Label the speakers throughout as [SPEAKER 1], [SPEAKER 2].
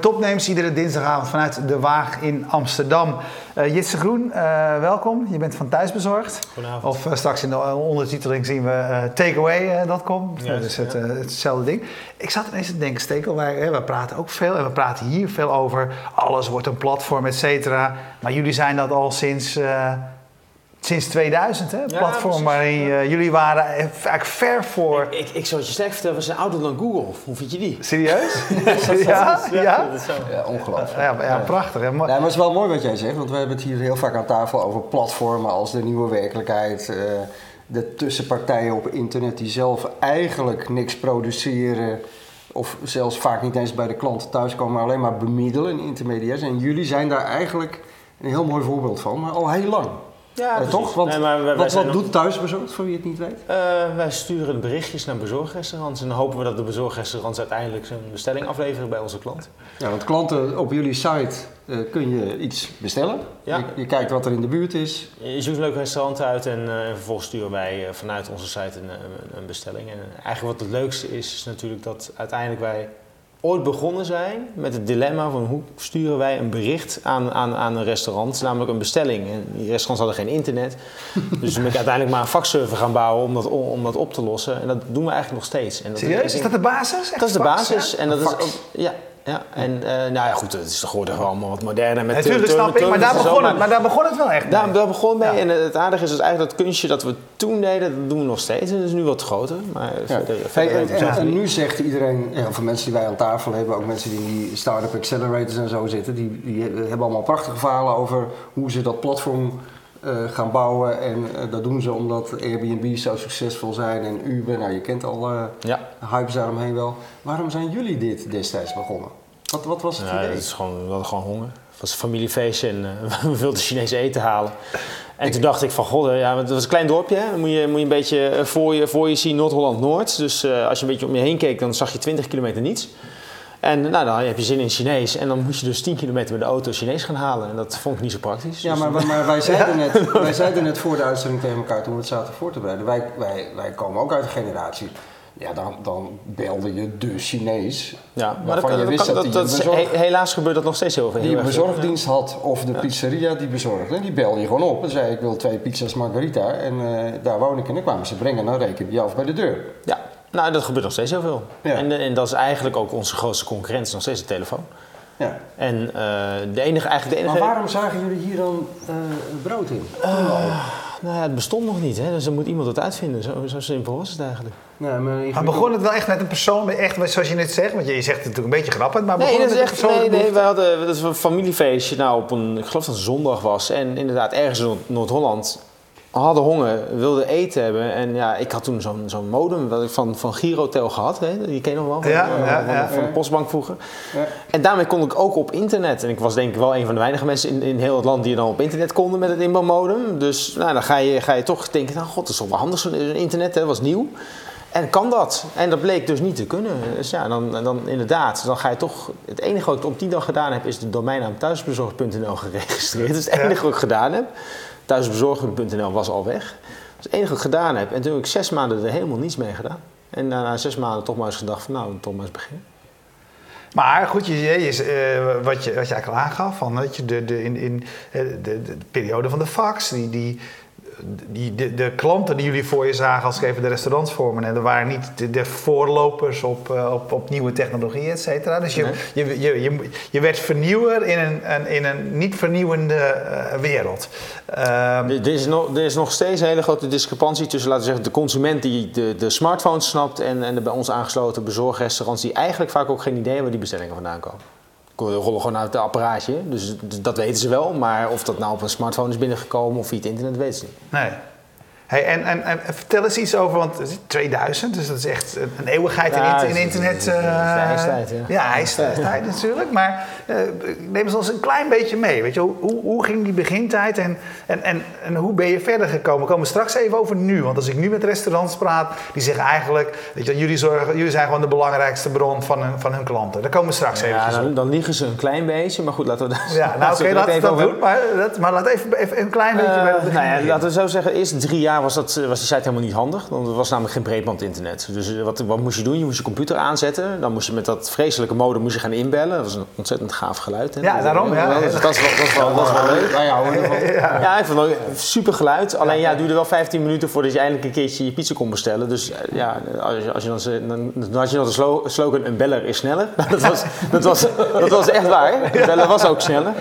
[SPEAKER 1] Topnames, iedere dinsdagavond vanuit De Waag in Amsterdam. Uh, Jitse Groen, uh, welkom. Je bent van Thuisbezorgd.
[SPEAKER 2] Goedenavond.
[SPEAKER 1] Of uh, straks in de ondertiteling zien we takeaway.com. Ja, dus het, ja. hetzelfde ding. Ik zat ineens te denken, Stekel, wij, we praten ook veel en we praten hier veel over. Alles wordt een platform, et cetera. Maar jullie zijn dat al sinds Sinds 2000, hè? Het ja, platform waarin uh, jullie waren eigenlijk ver voor.
[SPEAKER 2] Ik, ik, ik zou het je sterk vertellen, we zijn ouder dan Google. Hoe vind je die?
[SPEAKER 1] Serieus?
[SPEAKER 3] ja, ja, ja? ja, ongelooflijk.
[SPEAKER 1] Ja, ja, prachtig. Hè?
[SPEAKER 3] Maar... maar het is wel mooi wat jij zegt, want we hebben het hier heel vaak aan tafel over platformen als de nieuwe werkelijkheid. Uh, de tussenpartijen op internet die zelf eigenlijk niks produceren. Of zelfs vaak niet eens bij de klant thuiskomen, maar alleen maar bemiddelen, intermediairs. En jullie zijn daar eigenlijk een heel mooi voorbeeld van, maar al heel lang. Ja, uh, toch? Want, nee, maar wij, wat, wat doet thuisbezorgd, voor wie het niet weet?
[SPEAKER 2] Uh, wij sturen berichtjes naar bezorgrestaurants en dan hopen we dat de bezorgrestaurants uiteindelijk zijn bestelling afleveren bij onze klant.
[SPEAKER 3] Ja, want klanten op jullie site uh, kun je iets bestellen. Ja. Je, je, kijkt wat er in de buurt is.
[SPEAKER 2] Je zoekt een leuk restaurant uit en, en vervolgens sturen wij vanuit onze site een, een, een bestelling. En eigenlijk wat het leukste is, is natuurlijk dat uiteindelijk wij ooit begonnen zijn met het dilemma van hoe sturen wij een bericht aan, aan, aan een restaurant, namelijk een bestelling. En die restaurants hadden geen internet, dus we uiteindelijk maar een faxserver gaan bouwen om dat, om dat op te lossen. En dat doen we eigenlijk nog steeds. En dat
[SPEAKER 1] Serieus? Is dat de basis?
[SPEAKER 2] dat is de basis. En dat is ook, ja, ja, en uh, nou ja, goed, het is geworden allemaal wat moderner. Met
[SPEAKER 1] Natuurlijk snap ik, maar daar, begon het, maar daar begon het wel echt
[SPEAKER 2] Daar, daar begon mee. En het aardige is dus eigenlijk dat kunstje dat we toen deden, dat doen we nog steeds. En dat is nu wat groter. Maar ja. verder,
[SPEAKER 3] verder hey, en, en, nu zegt iedereen, ja, voor mensen die wij aan tafel hebben, ook mensen die in die start-up accelerators en zo zitten, die, die hebben allemaal prachtige verhalen over hoe ze dat platform uh, gaan bouwen. En uh, dat doen ze omdat Airbnb zo succesvol zijn en Uber, nou je kent al uh, ja. de hypes daaromheen wel. Waarom zijn jullie dit destijds begonnen? Wat, wat was het
[SPEAKER 2] ja,
[SPEAKER 3] idee?
[SPEAKER 2] Het is gewoon, we hadden gewoon honger. Het was een familiefeestje en we wilden Chinees eten halen. En ik, toen dacht ik van, god, ja, het was een klein dorpje. Hè? Dan moet je, moet je een beetje voor je, voor je zien Noord-Holland-Noord. Dus als je een beetje om je heen keek, dan zag je 20 kilometer niets. En nou, dan heb je zin in Chinees. En dan moest je dus 10 kilometer met de auto Chinees gaan halen. En dat vond ik niet zo praktisch.
[SPEAKER 3] Ja, dus maar, maar wij, zeiden net, wij zeiden net voor de uitzending tegen elkaar toen we het zaten voor te bereiden. Wij, wij, wij komen ook uit een generatie. Ja, dan, dan belde je de Chinees. Ja, maar dat, je wist dat, dat, dat
[SPEAKER 2] helaas gebeurt dat nog steeds heel veel.
[SPEAKER 3] Die een bezorgdienst had of de pizzeria die bezorgde. Die belde je gewoon op en zei ik wil twee pizza's margarita. En uh, daar woon ik en dan kwamen ze brengen. Dan reken je af bij de deur.
[SPEAKER 2] Ja, nou, dat gebeurt nog steeds heel veel. Ja. En, en, dat is eigenlijk ook onze grootste concurrentie, nog steeds de telefoon. Ja. En uh, de enige, eigenlijk de enige...
[SPEAKER 3] Maar waarom zagen jullie hier dan uh, brood in? Uh,
[SPEAKER 2] nou ja, het bestond nog niet, hè? dus dan moet iemand het uitvinden. Zo, zo simpel was het eigenlijk.
[SPEAKER 1] Nee, maar, maar begon het wel echt met een persoon, echt, zoals je net zegt? Want je, zegt het natuurlijk een beetje grappig, maar begon nee, het met echt, een persoon?
[SPEAKER 2] Nee, nee, we hadden dat een familiefeestje nou, op een, ik geloof dat het zondag was. En inderdaad, ergens in Noord-Holland hadden honger, wilden eten hebben. En ja, ik had toen zo'n zo'n modem wat ik van, van Girotel gehad. Hè? Die ken je nog wel, van,
[SPEAKER 1] ja, ja,
[SPEAKER 2] van, ja, van, de postbank vroeger. En daarmee kon ik ook op internet. En ik was denk ik wel een van de weinige mensen in, in heel het land die dan op internet konden met het inbouwmodem. Dus nou, dan ga je, ga je toch denken, nou god, dat is toch wel handig zo'n internet, dat was nieuw. En kan dat? En dat bleek dus niet te kunnen. Dus ja, dan, dan inderdaad, dan ga je toch... Het enige wat ik op die dag gedaan heb, is de domeinnaam thuisbezorgd.nl geregistreerd. Dat is het enige wat ik gedaan heb. Thuisbezorging.nl was al weg. Dat is het enige wat ik gedaan heb. En toen heb ik zes maanden er helemaal niets mee gedaan. En na zes maanden toch maar eens gedacht van nou, toch maar eens beginnen.
[SPEAKER 1] Maar goed, je, uh, wat, je, wat je eigenlijk al aangaf, van, weet je, de, de, in, in, eh, de, de periode van de fax, die, die, die, de, de, klanten die jullie voor je zagen als even de restaurants vormen, en er waren niet de, de voorlopers op, uh, op, op, nieuwe technologie, et cetera. Dus je, nee. je, je, je, je, werd vernieuwer in een, een in een niet vernieuwende uh, wereld.
[SPEAKER 2] Um, er, is nog, er is nog steeds een hele grote discrepantie tussen, laten we zeggen, de consument die de, de smartphone snapt en, en de bij ons aangesloten bezorgrestaurants die eigenlijk vaak ook geen idee hebben waar die bestellingen vandaan komen rollen gewoon uit het apparaatje. Dus, dus, dat weten ze wel. Maar of dat nou op een smartphone is binnengekomen of via het internet, weten ze niet.
[SPEAKER 1] Nee. Hey, en, en, en, vertel eens iets over, want 2000, dus dat is echt een eeuwigheid ja, in, in, internet.
[SPEAKER 2] Uh, uh, ijstijd, ja.
[SPEAKER 1] Ja, ijstijd natuurlijk. Maar uh, neem ons een klein beetje mee. Weet je, hoe, hoe ging die begintijd en, en, en, en hoe ben je verder gekomen? We komen straks even over nu. Want als ik nu met restaurants praat, die zeggen eigenlijk... Weet je, jullie, zorgen, jullie zijn gewoon de belangrijkste bron van hun, van hun klanten. Daar komen we straks even
[SPEAKER 2] ja, dan, dan, liegen ze een klein beetje. Maar goed, laten we dat
[SPEAKER 1] Ja, nou oké, okay, laten we dat doen. Maar, dat, maar laat even, even een klein beetje... bij
[SPEAKER 2] nou ja, laten we zo zeggen, eerst drie jaar jaar was, dat, was die site helemaal niet handig, want er was namelijk geen breedbandinternet. Dus wat, wat moest je doen? Je moest je computer aanzetten, dan moest je met dat vreselijke modem moest je gaan inbellen. Dat was een ontzettend gaaf geluid. hè.
[SPEAKER 1] Ja, daarom, ja.
[SPEAKER 2] Dat, dat, was wel- dat, was wel, dat was wel leuk. Ja, ik vond het super geluid. Alleen ja, het duurde wel 15 minuten voordat je eindelijk een keertje je pizza kon bestellen. Dus eh, ja, als je, als je dan, dan, dan had je nog de slo- slogan: een beller is sneller. dat, was, dat, was, dat was echt waar. Een beller was ook sneller.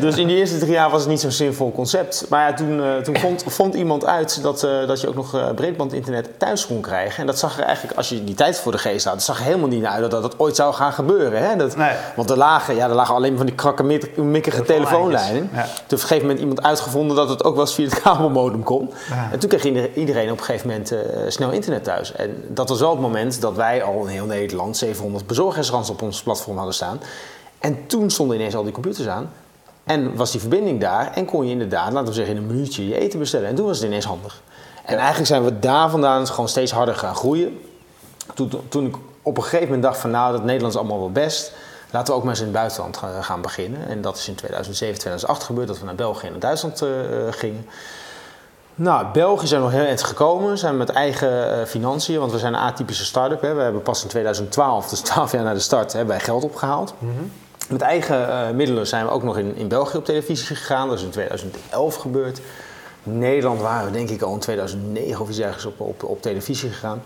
[SPEAKER 2] Dus in die eerste drie jaar was het niet zo'n zinvol concept. Maar ja, toen, eh, toen vond, vond iemand uit dat, eh, dat je ook nog eh, breedbandinternet thuis kon krijgen. En dat zag er eigenlijk, als je die tijd voor de geest had, dat zag er helemaal niet naar uit dat dat, dat ooit zou gaan gebeuren. Hè? Dat,
[SPEAKER 1] Nee.
[SPEAKER 2] Want er lagen, ja, er lagen alleen maar van die krakkemikkige telefoonlijnen.
[SPEAKER 1] Ja.
[SPEAKER 2] Toen heeft op een gegeven moment iemand uitgevonden dat het ook wel eens via het kabelmodem kon.
[SPEAKER 1] Ja.
[SPEAKER 2] En toen kreeg ieder- iedereen op een gegeven moment eh, snel internet thuis. En dat was wel het moment dat wij al in heel Nederland 700 bezorgingsranders op ons platform hadden staan. En toen stonden ineens al die computers aan. En was die verbinding daar en kon je inderdaad, laten we zeggen, in een minuutje je eten bestellen. En toen was het ineens handig. En eigenlijk zijn we daar vandaan gewoon steeds harder gaan groeien. Toen, toen ik op een gegeven moment dacht van nou, dat Nederlands is allemaal wel best. Laten we ook maar eens in het buitenland gaan, gaan beginnen. En dat is in 2007, 2008 gebeurd, dat we naar België en naar Duitsland eh, eh, gingen. Nou, België zijn we nog heel eind gekomen. Zijn met eigen eh, financiën, want we zijn een atypische start-up. Hè. We hebben pas in 2012, dus 12 jaar na de start, hebben wij geld opgehaald. Met eigen eh, middelen zijn we ook nog in, in België op televisie gegaan. Dat is in 2011 gebeurd. Nederland waren we denk ik al in 2009 of iets ergens op, op, op televisie gegaan.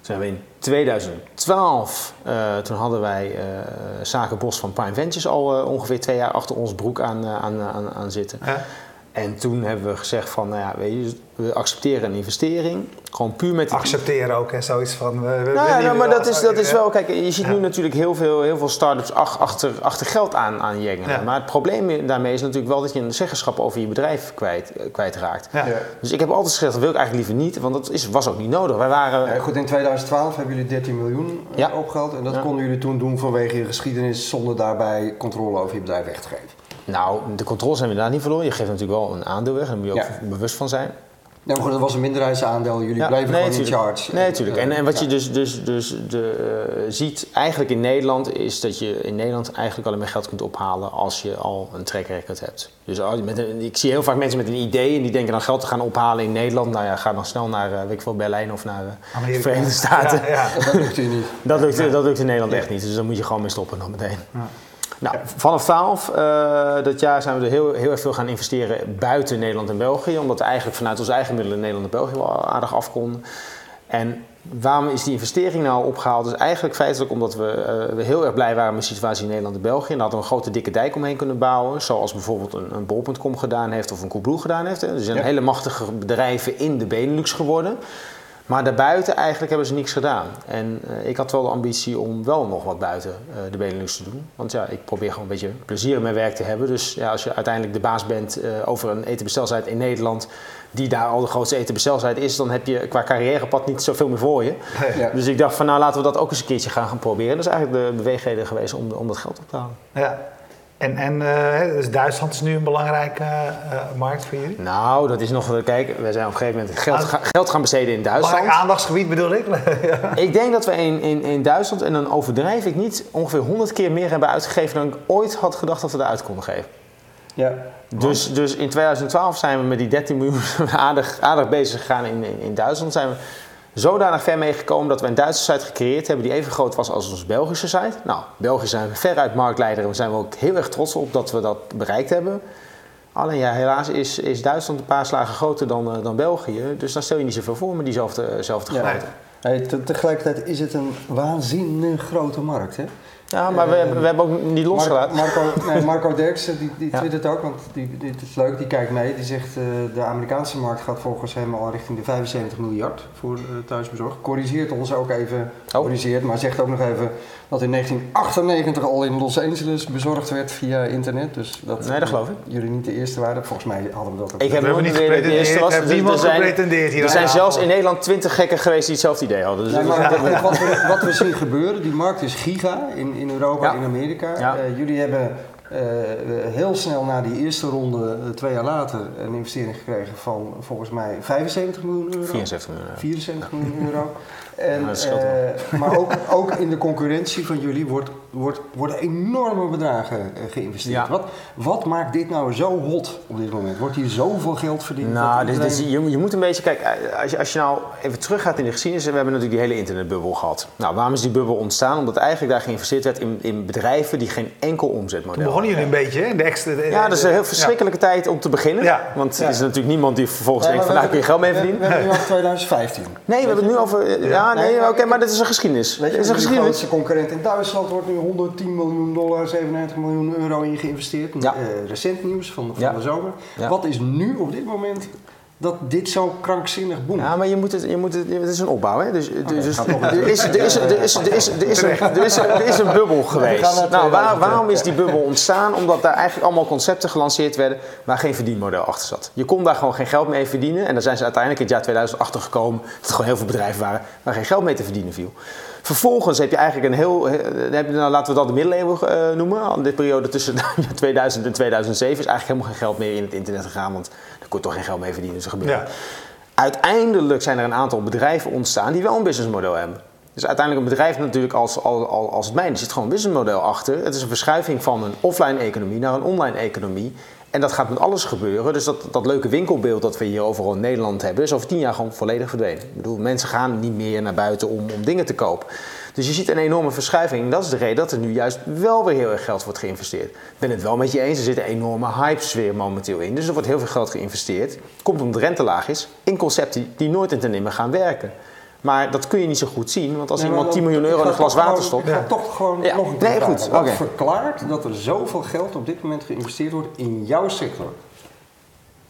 [SPEAKER 2] Toen zijn we in 2012, eh, toen hadden wij eh, Zaken Bos van Prime Ventures al eh, ongeveer twee jaar achter ons broek aan, aan, aan, aan zitten.
[SPEAKER 1] Ja.
[SPEAKER 2] En toen hebben we gezegd van, nou ja, weet je, we accepteren een investering. Gewoon puur met... die-
[SPEAKER 1] Accepteren ook, hè, zoiets van... We, we
[SPEAKER 2] nou ja, nou, maar dat is, dat is wel... Kijk, je ziet
[SPEAKER 1] Ja.
[SPEAKER 2] nu natuurlijk heel veel, heel veel start-ups ach- achter, achter geld aan, aan jengelen.
[SPEAKER 1] Ja.
[SPEAKER 2] Maar het probleem daarmee is natuurlijk wel dat je een zeggenschap over je bedrijf kwijt, kwijtraakt.
[SPEAKER 1] Ja.
[SPEAKER 3] Ja.
[SPEAKER 2] Dus ik heb altijd gezegd, dat wil ik eigenlijk liever niet, want dat is, was ook niet nodig. Wij waren...
[SPEAKER 3] Ja, goed, in 2012 hebben jullie 13 miljoen eh,
[SPEAKER 2] Ja.
[SPEAKER 3] opgehaald. En dat
[SPEAKER 2] Ja.
[SPEAKER 3] konden jullie toen doen vanwege je geschiedenis zonder daarbij controle over je bedrijf weg te geven.
[SPEAKER 2] Nou, de controles hebben we daar niet verloren. Je geeft natuurlijk wel een aandeel weg, daar moet je ook bewust van zijn.
[SPEAKER 3] Nee, maar goed, dat was een minderheidsaandeel. Jullie
[SPEAKER 2] Ja,
[SPEAKER 3] bleven
[SPEAKER 2] nee,
[SPEAKER 3] gewoon in charge.
[SPEAKER 2] Nee, natuurlijk. En, en wat
[SPEAKER 3] Ja.
[SPEAKER 2] je dus, dus, dus de, eh, ziet eigenlijk in Nederland is dat je in Nederland eigenlijk alleen maar geld kunt ophalen als je al een track record hebt. Dus met een, ik zie heel vaak mensen met een idee en die denken dan geld te gaan ophalen in Nederland. Nou ja, ga dan snel naar eh, weet ik veel, Berlijn of naar eh, de Verenigde Staten.
[SPEAKER 1] Ja, ja.
[SPEAKER 3] Dat lukt u niet.
[SPEAKER 2] Dat, lukt, dat lukt in Nederland echt niet. Dus daar moet je gewoon mee stoppen dan meteen. Nou, vanaf 12 eh, dat jaar zijn we er heel, heel erg veel gaan investeren buiten Nederland en België. Omdat we eigenlijk vanuit onze eigen middelen Nederland en België wel aardig af konden. En waarom is die investering nou opgehaald? Dus eigenlijk feitelijk omdat we, eh, we heel erg blij waren met de situatie in Nederland en België. En daar hadden we een grote dikke dijk omheen kunnen bouwen. Zoals bijvoorbeeld een, een Bol.com gedaan heeft of een Coolblue gedaan heeft. Hè. Er zijn
[SPEAKER 3] Ja.
[SPEAKER 2] hele machtige bedrijven in de Benelux geworden. Maar daarbuiten eigenlijk hebben ze niks gedaan. En eh, ik had wel de ambitie om wel nog wat buiten eh, de Benelux te doen. Want ja, ik probeer gewoon een beetje plezier in mijn werk te hebben. Dus ja, als je uiteindelijk de baas bent eh, over een etenbestelsite in Nederland... die daar al de grootste etenbestelsite is... dan heb je qua carrièrepad niet zoveel meer voor je.
[SPEAKER 3] Ja.
[SPEAKER 2] Dus ik dacht van nou laten we dat ook eens een keertje gaan, gaan proberen. Dat is eigenlijk de beweegreden geweest om, om dat geld op te halen.
[SPEAKER 1] Ja. En, en eh, dus Duitsland is nu een belangrijke eh, markt voor jullie?
[SPEAKER 2] Nou, dat is nog... Kijk, we zijn op een gegeven moment geld, ga- geld gaan besteden in Duitsland.
[SPEAKER 1] Belangrijk aandachtsgebied bedoel ik. ja.
[SPEAKER 2] Ik denk dat we in, in, in Duitsland, en dan overdrijf ik niet, ongeveer 100 keer meer hebben uitgegeven dan ik ooit had gedacht dat we eruit konden geven.
[SPEAKER 3] Ja.
[SPEAKER 2] Dus, dus in 2012 zijn we met die 13 miljoen aardig, aardig bezig gegaan in, in, in Duitsland. Zijn we zodanig ver meegekomen dat we een Duitse site gecreëerd hebben die even groot was als onze Belgische site. Nou, België zijn we veruit marktleider en we zijn we ook heel erg trots op dat we dat bereikt hebben. Alleen ja, helaas is, is Duitsland een paar slagen groter dan, eh, dan België. Dus dan stel je niet zoveel voor met diezelfde zelfde
[SPEAKER 3] Ja.
[SPEAKER 2] grootte.
[SPEAKER 3] Hey, te- tegelijkertijd is het een waanzinnig grote markt. Hè?
[SPEAKER 2] Ja, maar we, hebben- we hebben ook niet losgelaten.
[SPEAKER 3] Marco, Marco, nee, Marco Derksen die, die
[SPEAKER 2] Ja.
[SPEAKER 3] twittert ook, want die, dit is leuk, die kijkt mee. Die zegt uh, de Amerikaanse markt gaat volgens hem al richting de 75 miljard voor uh, thuisbezorgd. Corrigeert ons ook even,
[SPEAKER 2] Oh.
[SPEAKER 3] corrigeert, maar zegt ook nog even dat in 1998 al in Los Angeles bezorgd werd via internet. Dus dat,
[SPEAKER 2] Nee, dat geloof ik.
[SPEAKER 3] jullie niet de eerste waren. Volgens mij hadden we dat ook.
[SPEAKER 2] Ik heb
[SPEAKER 1] We hebben
[SPEAKER 2] nooit
[SPEAKER 1] niet
[SPEAKER 2] de eerste was.
[SPEAKER 1] heeft
[SPEAKER 2] Dus
[SPEAKER 1] niemand
[SPEAKER 2] er zijn,
[SPEAKER 1] gepretendeerd hier
[SPEAKER 2] er zijn zelfs in Nederland 20 gekken geweest die hetzelfde idee hadden. Dus
[SPEAKER 3] Nee, wat we, wat we zien gebeuren, die markt is giga in, in Europa,
[SPEAKER 2] Ja.
[SPEAKER 3] in Amerika.
[SPEAKER 2] Ja.
[SPEAKER 3] Eh, jullie hebben heel snel na die eerste ronde, twee jaar later, een investering gekregen van volgens mij 75 miljoen euro.
[SPEAKER 2] 74 miljoen euro.
[SPEAKER 3] 74 miljoen euro. En, eh, maar ook, ook in de concurrentie van jullie wordt, wordt, worden enorme bedragen eh, geïnvesteerd.
[SPEAKER 2] Ja.
[SPEAKER 3] Wat, wat maakt dit nou zo hot op dit moment? Wordt hier zoveel geld verdiend?
[SPEAKER 2] Nou,
[SPEAKER 3] iedereen-
[SPEAKER 2] dit- je, je moet een beetje kijken. eh, Als je, als je nou even teruggaat in de geschiedenis. We hebben natuurlijk die hele internetbubbel gehad. Nou, waarom is die bubbel ontstaan? Omdat eigenlijk daar geïnvesteerd werd in, in bedrijven die geen enkel omzetmodel
[SPEAKER 1] Toen begonnen jullie een beetje, hè? De extra, de-
[SPEAKER 2] Ja, dat is een heel verschrikkelijke tijd om te beginnen.
[SPEAKER 1] Ja.
[SPEAKER 2] Want
[SPEAKER 1] Ja.
[SPEAKER 2] er is natuurlijk niemand die vervolgens denkt van
[SPEAKER 3] we
[SPEAKER 2] kun je geld mee verdienen.
[SPEAKER 3] We, we hebben nu al 2015.
[SPEAKER 2] Nee, we hebben het nu over... Ja,
[SPEAKER 3] Nee,
[SPEAKER 2] nee,
[SPEAKER 3] maar
[SPEAKER 2] oké, maar dit is een geschiedenis.
[SPEAKER 3] Weet je,
[SPEAKER 2] is een
[SPEAKER 3] de
[SPEAKER 2] geschiedenis.
[SPEAKER 3] grootste concurrent in Duitsland wordt nu 110 miljoen dollar, 97 miljoen euro in geïnvesteerd.
[SPEAKER 2] Ja.
[SPEAKER 3] Eh, recent nieuws van, van
[SPEAKER 2] Ja.
[SPEAKER 3] de zomer.
[SPEAKER 2] Ja.
[SPEAKER 3] Wat is nu op dit moment dat dit zo krankzinnig boemt?
[SPEAKER 2] Ja, maar je moet het, je moet het, het is een opbouw, hè? Dus, dus er, is, er, is, er, is, er, is, er, is een, bubbel geweest. Nou, waar,
[SPEAKER 3] 2000,
[SPEAKER 2] waarom is die bubbel ontstaan? Omdat daar eigenlijk allemaal concepten gelanceerd werden waar geen verdienmodel achter zat. Je kon daar gewoon geen geld mee verdienen. En daar zijn ze uiteindelijk in het jaar 2000 achter gekomen dat er gewoon heel veel bedrijven waren waar geen geld mee te verdienen viel. Vervolgens heb je eigenlijk een heel, he- heb je, nou, laten we dat de middeleeuwen eh, noemen. De periode tussen 2000 en 2007 is eigenlijk helemaal geen geld meer in het internet gegaan, want kon toch geen geld mee verdienen. Dus gebeurde
[SPEAKER 1] Ja.
[SPEAKER 2] Uiteindelijk zijn er een aantal bedrijven ontstaan die wel een businessmodel hebben. Dus uiteindelijk een bedrijf natuurlijk als, als, als als het mijne, er zit gewoon een businessmodel achter. Het is een verschuiving van een offline economie naar een online economie. En dat gaat met alles gebeuren. Dus dat, dat leuke winkelbeeld dat we hier overal in Nederland hebben, is over tien jaar gewoon volledig verdwenen. Ik bedoel, mensen gaan niet meer naar buiten om, om dingen te kopen. Dus je ziet een enorme verschuiving. En dat is de reden dat er nu juist wel weer heel erg geld wordt geïnvesteerd. Ik ben het wel met je eens, er zit een enorme hype-sfeer momenteel in. Dus er wordt heel veel geld geïnvesteerd. Komt omdat de rente laag is, in concepten die nooit in te nemen gaan werken. Maar dat kun je niet zo goed zien, want als
[SPEAKER 3] Nee,
[SPEAKER 2] iemand
[SPEAKER 3] maar
[SPEAKER 2] 10
[SPEAKER 3] dan-
[SPEAKER 2] miljoen euro in een glas water stopt.
[SPEAKER 3] Ik ga toch gewoon
[SPEAKER 2] Ja.
[SPEAKER 3] nog een keer
[SPEAKER 2] Nee, goed,
[SPEAKER 3] Wat verklaart dat er zoveel geld op dit moment geïnvesteerd wordt in jouw sector?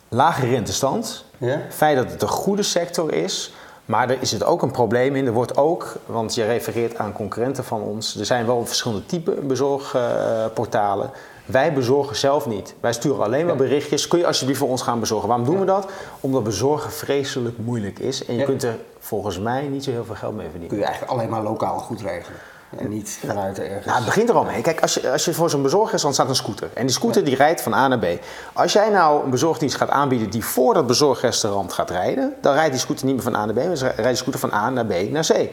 [SPEAKER 2] Lage rentestand,
[SPEAKER 3] Ja?
[SPEAKER 2] Feit dat het een goede sector is, maar er is het ook een probleem in. Er wordt ook, want je refereert aan concurrenten van ons, er zijn wel verschillende type bezorgportalen. Wij bezorgen zelf niet. Wij sturen alleen maar berichtjes. Kun je alsjeblieft voor ons gaan bezorgen? Waarom doen we dat? Omdat bezorgen vreselijk moeilijk is. En je
[SPEAKER 3] Ja.
[SPEAKER 2] kunt er volgens mij niet zo heel veel geld mee verdienen.
[SPEAKER 3] Kun je eigenlijk alleen maar lokaal goed regelen. En niet vanuit ergens.
[SPEAKER 2] Nou, het begint er al mee. Kijk, als je, als je voor zo'n bezorgrestaurant staat een scooter. En die scooter die rijdt van A naar B. Als jij nou een bezorgdienst gaat aanbieden die voor dat bezorgrestaurant gaat rijden, dan rijdt die scooter niet meer van A naar B, maar dan rijdt die scooter van A naar B naar C.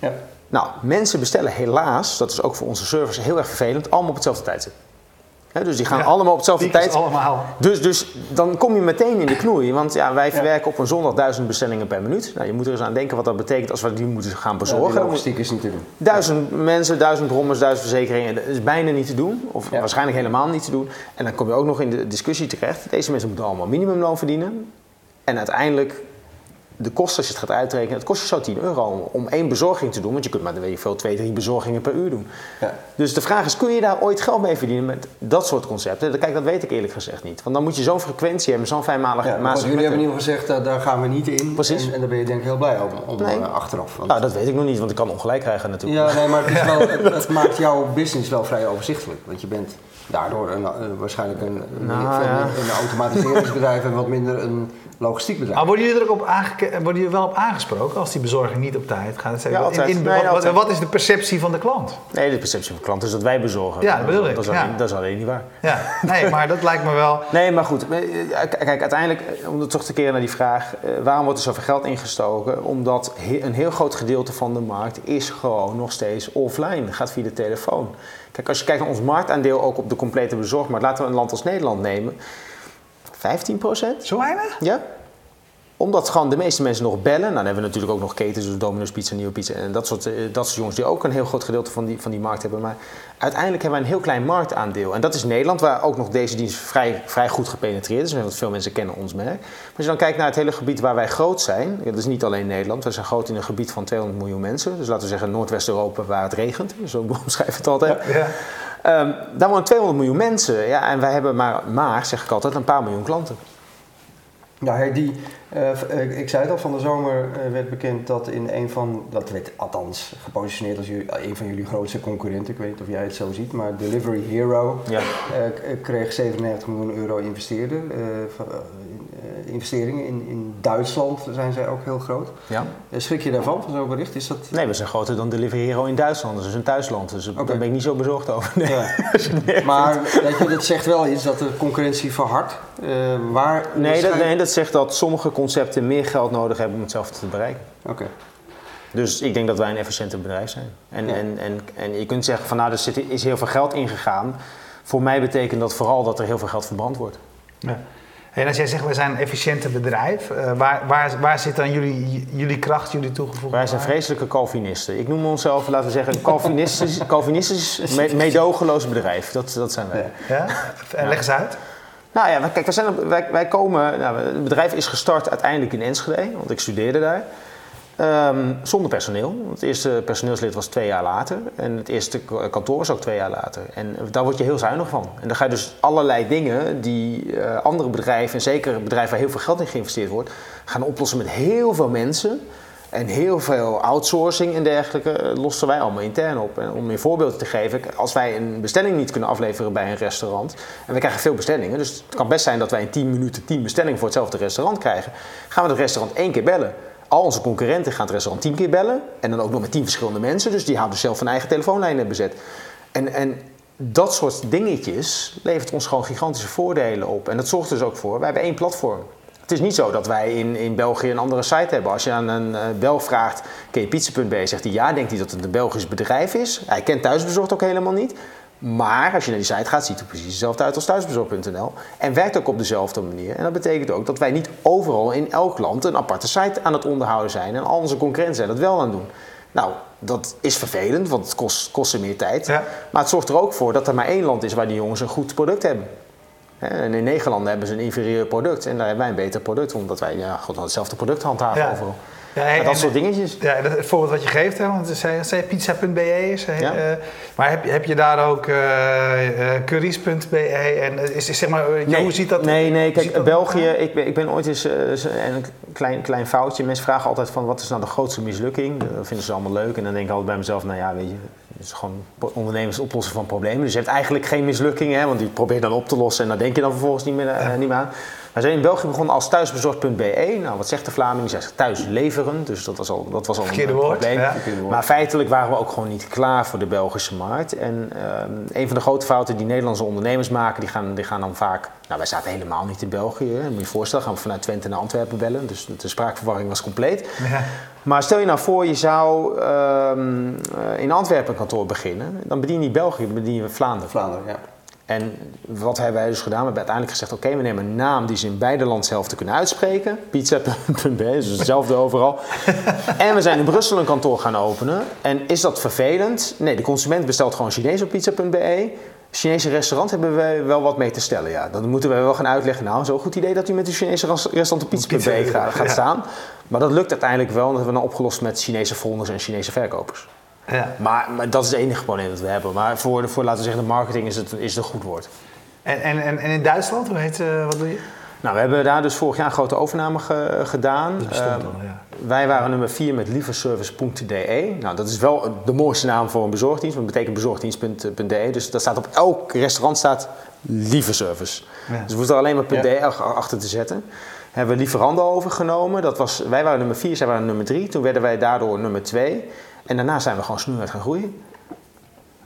[SPEAKER 3] Ja.
[SPEAKER 2] Nou, mensen bestellen helaas, dat is ook voor onze service heel erg vervelend, allemaal op hetzelfde tijdstip. Dus die gaan
[SPEAKER 1] Ja,
[SPEAKER 2] allemaal op hetzelfde tijd.
[SPEAKER 1] allemaal.
[SPEAKER 2] Dus, dus dan kom je meteen in de knoei. Want ja, wij verwerken op een zondag duizend bestellingen per minuut. Nou, je moet er eens aan denken wat dat betekent als we die moeten gaan
[SPEAKER 3] Ja,
[SPEAKER 2] bezorgen. moet-
[SPEAKER 3] logistiek is niet te doen.
[SPEAKER 2] Duizend mensen, duizend brommers, duizend verzekeringen. Dat is bijna niet te doen. Of
[SPEAKER 3] Ja.
[SPEAKER 2] waarschijnlijk helemaal niet te doen. En dan kom je ook nog in de discussie terecht. Deze mensen moeten allemaal minimumloon verdienen. En uiteindelijk, de kosten als je het gaat uitrekenen, het kost je zo 10 euro om, om één bezorging te doen. Want je kunt maar, weet je veel, twee, drie bezorgingen per uur doen.
[SPEAKER 3] Ja.
[SPEAKER 2] Dus de vraag is, kun je daar ooit geld mee verdienen met dat soort concepten? Kijk, dat weet ik eerlijk gezegd niet. Want dan moet je zo'n frequentie hebben, zo'n fijnmalige
[SPEAKER 3] Ja, want jullie hebben in ieder geval gezegd, uh, daar gaan we niet in.
[SPEAKER 2] Precies.
[SPEAKER 3] En, en daar ben je denk ik heel blij om, om
[SPEAKER 2] Nee.
[SPEAKER 3] eh, achteraf. Want-
[SPEAKER 2] Nou, dat weet ik nog niet, want ik kan ongelijk krijgen natuurlijk.
[SPEAKER 3] ja, nee, maar het, is wel, het, het maakt jouw business wel vrij overzichtelijk. Want je bent daardoor een, eh, waarschijnlijk een, een,
[SPEAKER 2] Nou,
[SPEAKER 3] veel
[SPEAKER 2] ja.
[SPEAKER 3] meer een automatiseringsbedrijf en wat minder een logistiek bedrijf.
[SPEAKER 1] Maar worden jullie er ook op, aangeke- worden jullie wel op aangesproken als die bezorging niet op tijd gaat?
[SPEAKER 2] Ja, altijd.
[SPEAKER 1] in- in-
[SPEAKER 2] Nee,
[SPEAKER 1] wat- is de perceptie van de klant?
[SPEAKER 2] Nee, de perceptie van klanten is dat wij bezorgen.
[SPEAKER 1] Ja, dat bedoel ik,
[SPEAKER 2] Dat is,
[SPEAKER 1] ja.
[SPEAKER 2] alleen, dat is alleen niet waar.
[SPEAKER 1] Ja, nee, maar dat lijkt me wel.
[SPEAKER 2] Nee, maar goed. eh, Kijk, uiteindelijk, eh, om toch te keren naar die vraag... eh, waarom wordt er zoveel geld ingestoken? Omdat een heel groot gedeelte van de markt is gewoon nog steeds offline. Gaat via de telefoon. Kijk, als je kijkt naar ons marktaandeel ook op de complete bezorgmarkt... laten we een land als Nederland nemen. 15 procent?
[SPEAKER 1] Zo weinig?
[SPEAKER 2] Ja. Omdat gewoon de meeste mensen nog bellen. Nou, dan hebben we natuurlijk ook nog ketens, dus Domino's Pizza, Nieuwe Pizza en dat soort, eh, dat soort jongens die ook een heel groot gedeelte van die, van die markt hebben. Maar uiteindelijk hebben wij een heel klein marktaandeel. En dat is Nederland, waar ook nog deze dienst vrij, vrij goed gepenetreerd is. Want veel mensen kennen ons merk. Maar als je dan kijkt naar het hele gebied waar wij groot zijn. Dat is niet alleen Nederland. We zijn groot in een gebied van 200 miljoen mensen. Dus laten we zeggen Noordwest-Europa waar het regent. Zo omschrijf het altijd.
[SPEAKER 1] Ja.
[SPEAKER 2] Ehm, daar wonen 200 miljoen mensen. Ja, en wij hebben maar, maar, zeg ik altijd, een paar miljoen klanten.
[SPEAKER 3] Ja, hey, die, eh, eh, ik zei het al, van de zomer eh, werd bekend dat in een van, dat werd althans gepositioneerd als jullie, een van jullie grootste concurrenten, ik weet niet of jij het zo ziet, maar Delivery Hero
[SPEAKER 2] Ja.
[SPEAKER 3] kreeg 97 miljoen euro investeerder. eh, investeringen. In, in Duitsland zijn zij ook heel groot.
[SPEAKER 2] Ja.
[SPEAKER 3] Eh, Schrik je daarvan, van zo'n bericht? Is dat...
[SPEAKER 2] Nee, we zijn groter dan Delivery Hero in Duitsland. Dat is een thuisland, dus daar ben ik niet zo bezorgd over. Nee.
[SPEAKER 3] Ja. Maar weet je, dat zegt wel iets dat de concurrentie verhardt. Eh, waar
[SPEAKER 2] Nee, dat, nee, dat zegt dat sommige concepten meer geld nodig hebben om hetzelfde te bereiken.
[SPEAKER 3] Oké.
[SPEAKER 2] Dus ik denk dat wij een efficiënter bedrijf zijn. En,
[SPEAKER 3] Ja.
[SPEAKER 2] en, en, en je kunt zeggen van nou, er zit, is heel veel geld ingegaan. Voor mij betekent dat vooral dat er heel veel geld verbrand wordt.
[SPEAKER 1] Ja. En als jij zegt, we zijn een efficiënter bedrijf, eh, waar, waar, waar zit dan jullie, jullie kracht, jullie toegevoegde
[SPEAKER 2] Wij zijn vreselijke Calvinisten. Ik noem onszelf, laten we zeggen, een Calvinistisch, Calvinistisch me- meedogenloos bedrijf. Dat, dat zijn wij.
[SPEAKER 1] Ja? En leg eens uit.
[SPEAKER 2] Nou ja, kijk, wij, zijn, wij, wij komen. Nou, het bedrijf is gestart uiteindelijk in Enschede, want ik studeerde daar. Ehm, zonder personeel. Het eerste personeelslid was twee jaar later. En het eerste kantoor was ook twee jaar later. En daar word je heel zuinig van. En dan ga je dus allerlei dingen die eh, andere bedrijven, en zeker bedrijven waar heel veel geld in geïnvesteerd wordt, gaan oplossen met heel veel mensen. En heel veel outsourcing en dergelijke eh, lossen wij allemaal intern op. En om je voorbeeld te geven, als wij een bestelling niet kunnen afleveren bij een restaurant, en we krijgen veel bestellingen, dus het kan best zijn dat wij in 10 minuten 10 bestellingen voor hetzelfde restaurant krijgen, gaan we het restaurant één keer bellen. Al onze concurrenten gaan het restaurant 10 keer bellen en dan ook nog met 10 verschillende mensen, dus die houden zelf een eigen telefoonlijnen bezet. En, en dat soort dingetjes levert ons gewoon gigantische voordelen op. En dat zorgt dus ook voor, wij hebben één platform. Het is niet zo dat wij in, in België een andere site hebben. Als je aan een eh, Belg vraagt, ken je pizza.be, zegt hij ja, denkt hij dat het een Belgisch bedrijf is. Hij kent thuisbezorgd ook helemaal niet. Maar als je naar die site gaat, ziet het er precies hetzelfde uit als thuisbezorgd.nl. En werkt ook op dezelfde manier. En dat betekent ook dat wij niet overal in elk land een aparte site aan het onderhouden zijn. En al onze concurrenten zijn dat wel aan het doen. Nou, dat is vervelend, want het kost, kost ze meer tijd.
[SPEAKER 1] Ja.
[SPEAKER 2] Maar het zorgt er ook voor dat er maar één land is waar die jongens een goed product hebben. En in negen landen hebben ze een inferieur product. En daar hebben wij een beter product, omdat wij ja, gewoon hetzelfde product handhaven
[SPEAKER 1] Ja.
[SPEAKER 2] overal.
[SPEAKER 1] Ja, en-
[SPEAKER 2] dat soort
[SPEAKER 1] en-
[SPEAKER 2] dingetjes.
[SPEAKER 1] Ja, dat, het voorbeeld wat je geeft, hè, want zei, zei pizza.be
[SPEAKER 2] Ja.
[SPEAKER 1] eh, maar heb, je- heb je daar ook eh eh, curries.be en eh, is, is, zeg maar, eh, hoe ziet dat?
[SPEAKER 2] Nee, nee, kijk,
[SPEAKER 1] dat
[SPEAKER 2] België, ik ben, ik ben ooit eens, eh, eens een klein, klein foutje. Mensen vragen altijd van, wat is nou de grootste mislukking? Dat vinden ze allemaal leuk. En dan denk ik altijd bij mezelf, nou ja, weet je, het is gewoon ondernemers oplossen van problemen. Dus je hebt eigenlijk geen mislukking, hè, want die probeer je dan op te lossen. En daar denk je dan vervolgens niet meer, eh, niet meer aan. Wij zijn in België begonnen als thuisbezorgd.be. Nou, wat zegt de Vlaming? Die zegt thuis leveren. Dus dat was al, dat was al een,
[SPEAKER 1] Verkeerde
[SPEAKER 2] een
[SPEAKER 1] woord,
[SPEAKER 2] probleem.
[SPEAKER 1] ja.
[SPEAKER 2] Maar feitelijk waren we ook gewoon niet klaar voor de Belgische markt. En ehm, een van de grote fouten die Nederlandse ondernemers maken, die gaan, die gaan dan vaak. Nou, wij zaten helemaal niet in België. Hè. Moet je je voorstellen, gaan we vanuit Twente naar Antwerpen bellen. Dus de spraakverwarring was compleet.
[SPEAKER 1] Ja.
[SPEAKER 2] Maar stel je nou voor, je zou ehm, eh, in Antwerpen een kantoor beginnen. Dan bedien je niet België, dan bedien je Vlaanderen.
[SPEAKER 3] Vlaanderen, ja.
[SPEAKER 2] En wat hebben wij dus gedaan? We hebben uiteindelijk gezegd: oké, we nemen een naam die ze in beide landshelften kunnen uitspreken. Pizza.be, dus hetzelfde overal. en we zijn in Brussel een kantoor gaan openen. En is dat vervelend? Nee, de consument bestelt gewoon Chinees op pizza.be. Chinese restaurant hebben wij wel wat mee te stellen. Ja, dan moeten we wel gaan uitleggen. Nou, zo'n goed idee dat u met uw Chinese restaurant op pizza.be
[SPEAKER 1] Pizza,
[SPEAKER 2] gaat, gaat staan. Maar dat lukt uiteindelijk wel. Dat hebben we dan opgelost met Chinese folders en Chinese verkopers.
[SPEAKER 1] Ja.
[SPEAKER 2] Maar, maar dat is het enige probleem dat we hebben. Maar voor, de, voor laten we zeggen, de marketing is het, is het een goed woord.
[SPEAKER 1] En, en, en, en in Duitsland, hoe heet, eh, wat doe je?
[SPEAKER 2] Nou, we hebben daar dus vorig jaar een grote overname ge- gedaan.
[SPEAKER 1] Dat bestond
[SPEAKER 2] Ehm,
[SPEAKER 1] al, ja.
[SPEAKER 2] Wij waren nummer 4 met lieverservice.de. Nou, dat is wel de mooiste naam voor een bezorgdienst, want het betekent bezorgdienst.de. Dus dat staat op elk restaurant staat lieverservice.
[SPEAKER 1] Ja.
[SPEAKER 2] Dus we hoeven er alleen maar .de ach- achter te zetten. Hebben we Lieferando overgenomen. Dat was, wij waren nummer 4, zij waren nummer 3. Toen werden wij daardoor nummer 2. En daarna zijn we gewoon snoeihard gaan groeien.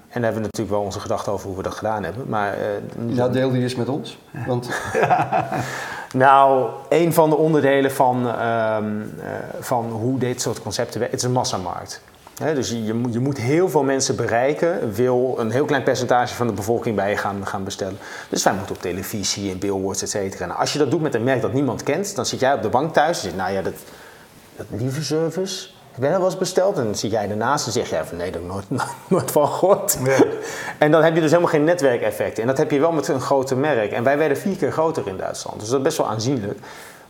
[SPEAKER 2] En daar hebben we natuurlijk wel onze gedachten over hoe we dat gedaan hebben. Maar eh,
[SPEAKER 3] Nou, deel die eens met ons. Want
[SPEAKER 2] Nou, een van de onderdelen van, ehm, eh, van hoe dit soort concepten werken, het is een massamarkt. Hè, dus je, je, moet, je moet heel veel mensen bereiken, wil een heel klein percentage van de bevolking bij je gaan, gaan bestellen. Dus wij moeten op televisie en billboards, et cetera. Nou, als je dat doet met een merk dat niemand kent, dan zit jij op de bank thuis en zegt, nou ja, dat, dat lieve service, dat wel eens besteld? En dan zit jij ernaast en zeg jij van, nee, daar heb ik nooit, nooit van gehoord.
[SPEAKER 1] Ja.
[SPEAKER 2] En dan heb je dus helemaal geen netwerkeffect. En dat heb je wel met een grote merk. En wij werden vier keer groter in Duitsland. Dus dat is best wel aanzienlijk.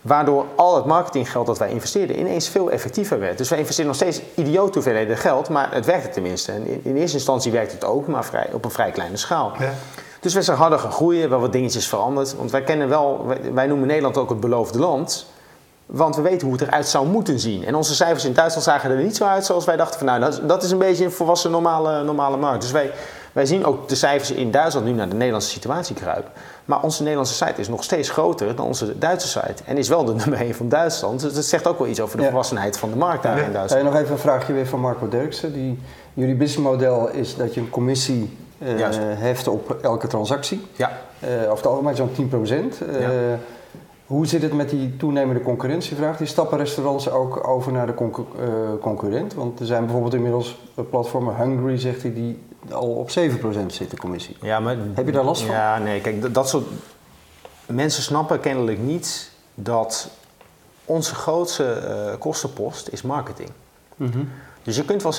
[SPEAKER 2] Waardoor al het marketinggeld dat wij investeerden ineens veel effectiever werd. Dus wij investeren nog steeds idioot hoeveelheden geld, maar het werkte tenminste. En in, in eerste instantie werkte het ook, maar vrij, op een vrij kleine schaal.
[SPEAKER 1] Ja.
[SPEAKER 2] Dus we zijn harder gaan groeien, wel wat dingetjes veranderd. Want wij kennen wel, wij, wij noemen Nederland ook het beloofde land. Want we weten hoe het eruit zou moeten zien. En onze cijfers in Duitsland zagen er niet zo uit zoals wij dachten van nou, dat, is- dat is een beetje een volwassen normale, normale markt. Dus wij, Wij zien ook de cijfers in Duitsland nu naar de Nederlandse situatie kruipen. Maar onze Nederlandse site is nog steeds groter dan onze Duitse site. En is wel de nummer 1 van Duitsland. Dus dat zegt ook wel iets over de
[SPEAKER 3] Ja.
[SPEAKER 2] volwassenheid van de markt daar in Duitsland.
[SPEAKER 3] nog even een vraagje weer van Marco Derksen. Die, jullie businessmodel is dat je een commissie eh,
[SPEAKER 2] Juist.
[SPEAKER 3] heft op elke transactie.
[SPEAKER 2] Ja.
[SPEAKER 3] Eh over het algemeen zo'n 10%. Eh,
[SPEAKER 2] Ja.
[SPEAKER 3] Hoe zit het met die toenemende concurrentievraag? Die stappen restaurants ook over naar de eh, concurrent? Want er zijn bijvoorbeeld inmiddels eh, platformen, Hungry zegt hij, die al op 7% zit, de commissie.
[SPEAKER 2] Ja, maar,
[SPEAKER 3] Heb je daar last van?
[SPEAKER 2] Ja, nee, kijk, dat, dat soort mensen snappen kennelijk niet dat onze grootste eh, kostenpost is marketing. Dus je kunt wel 7%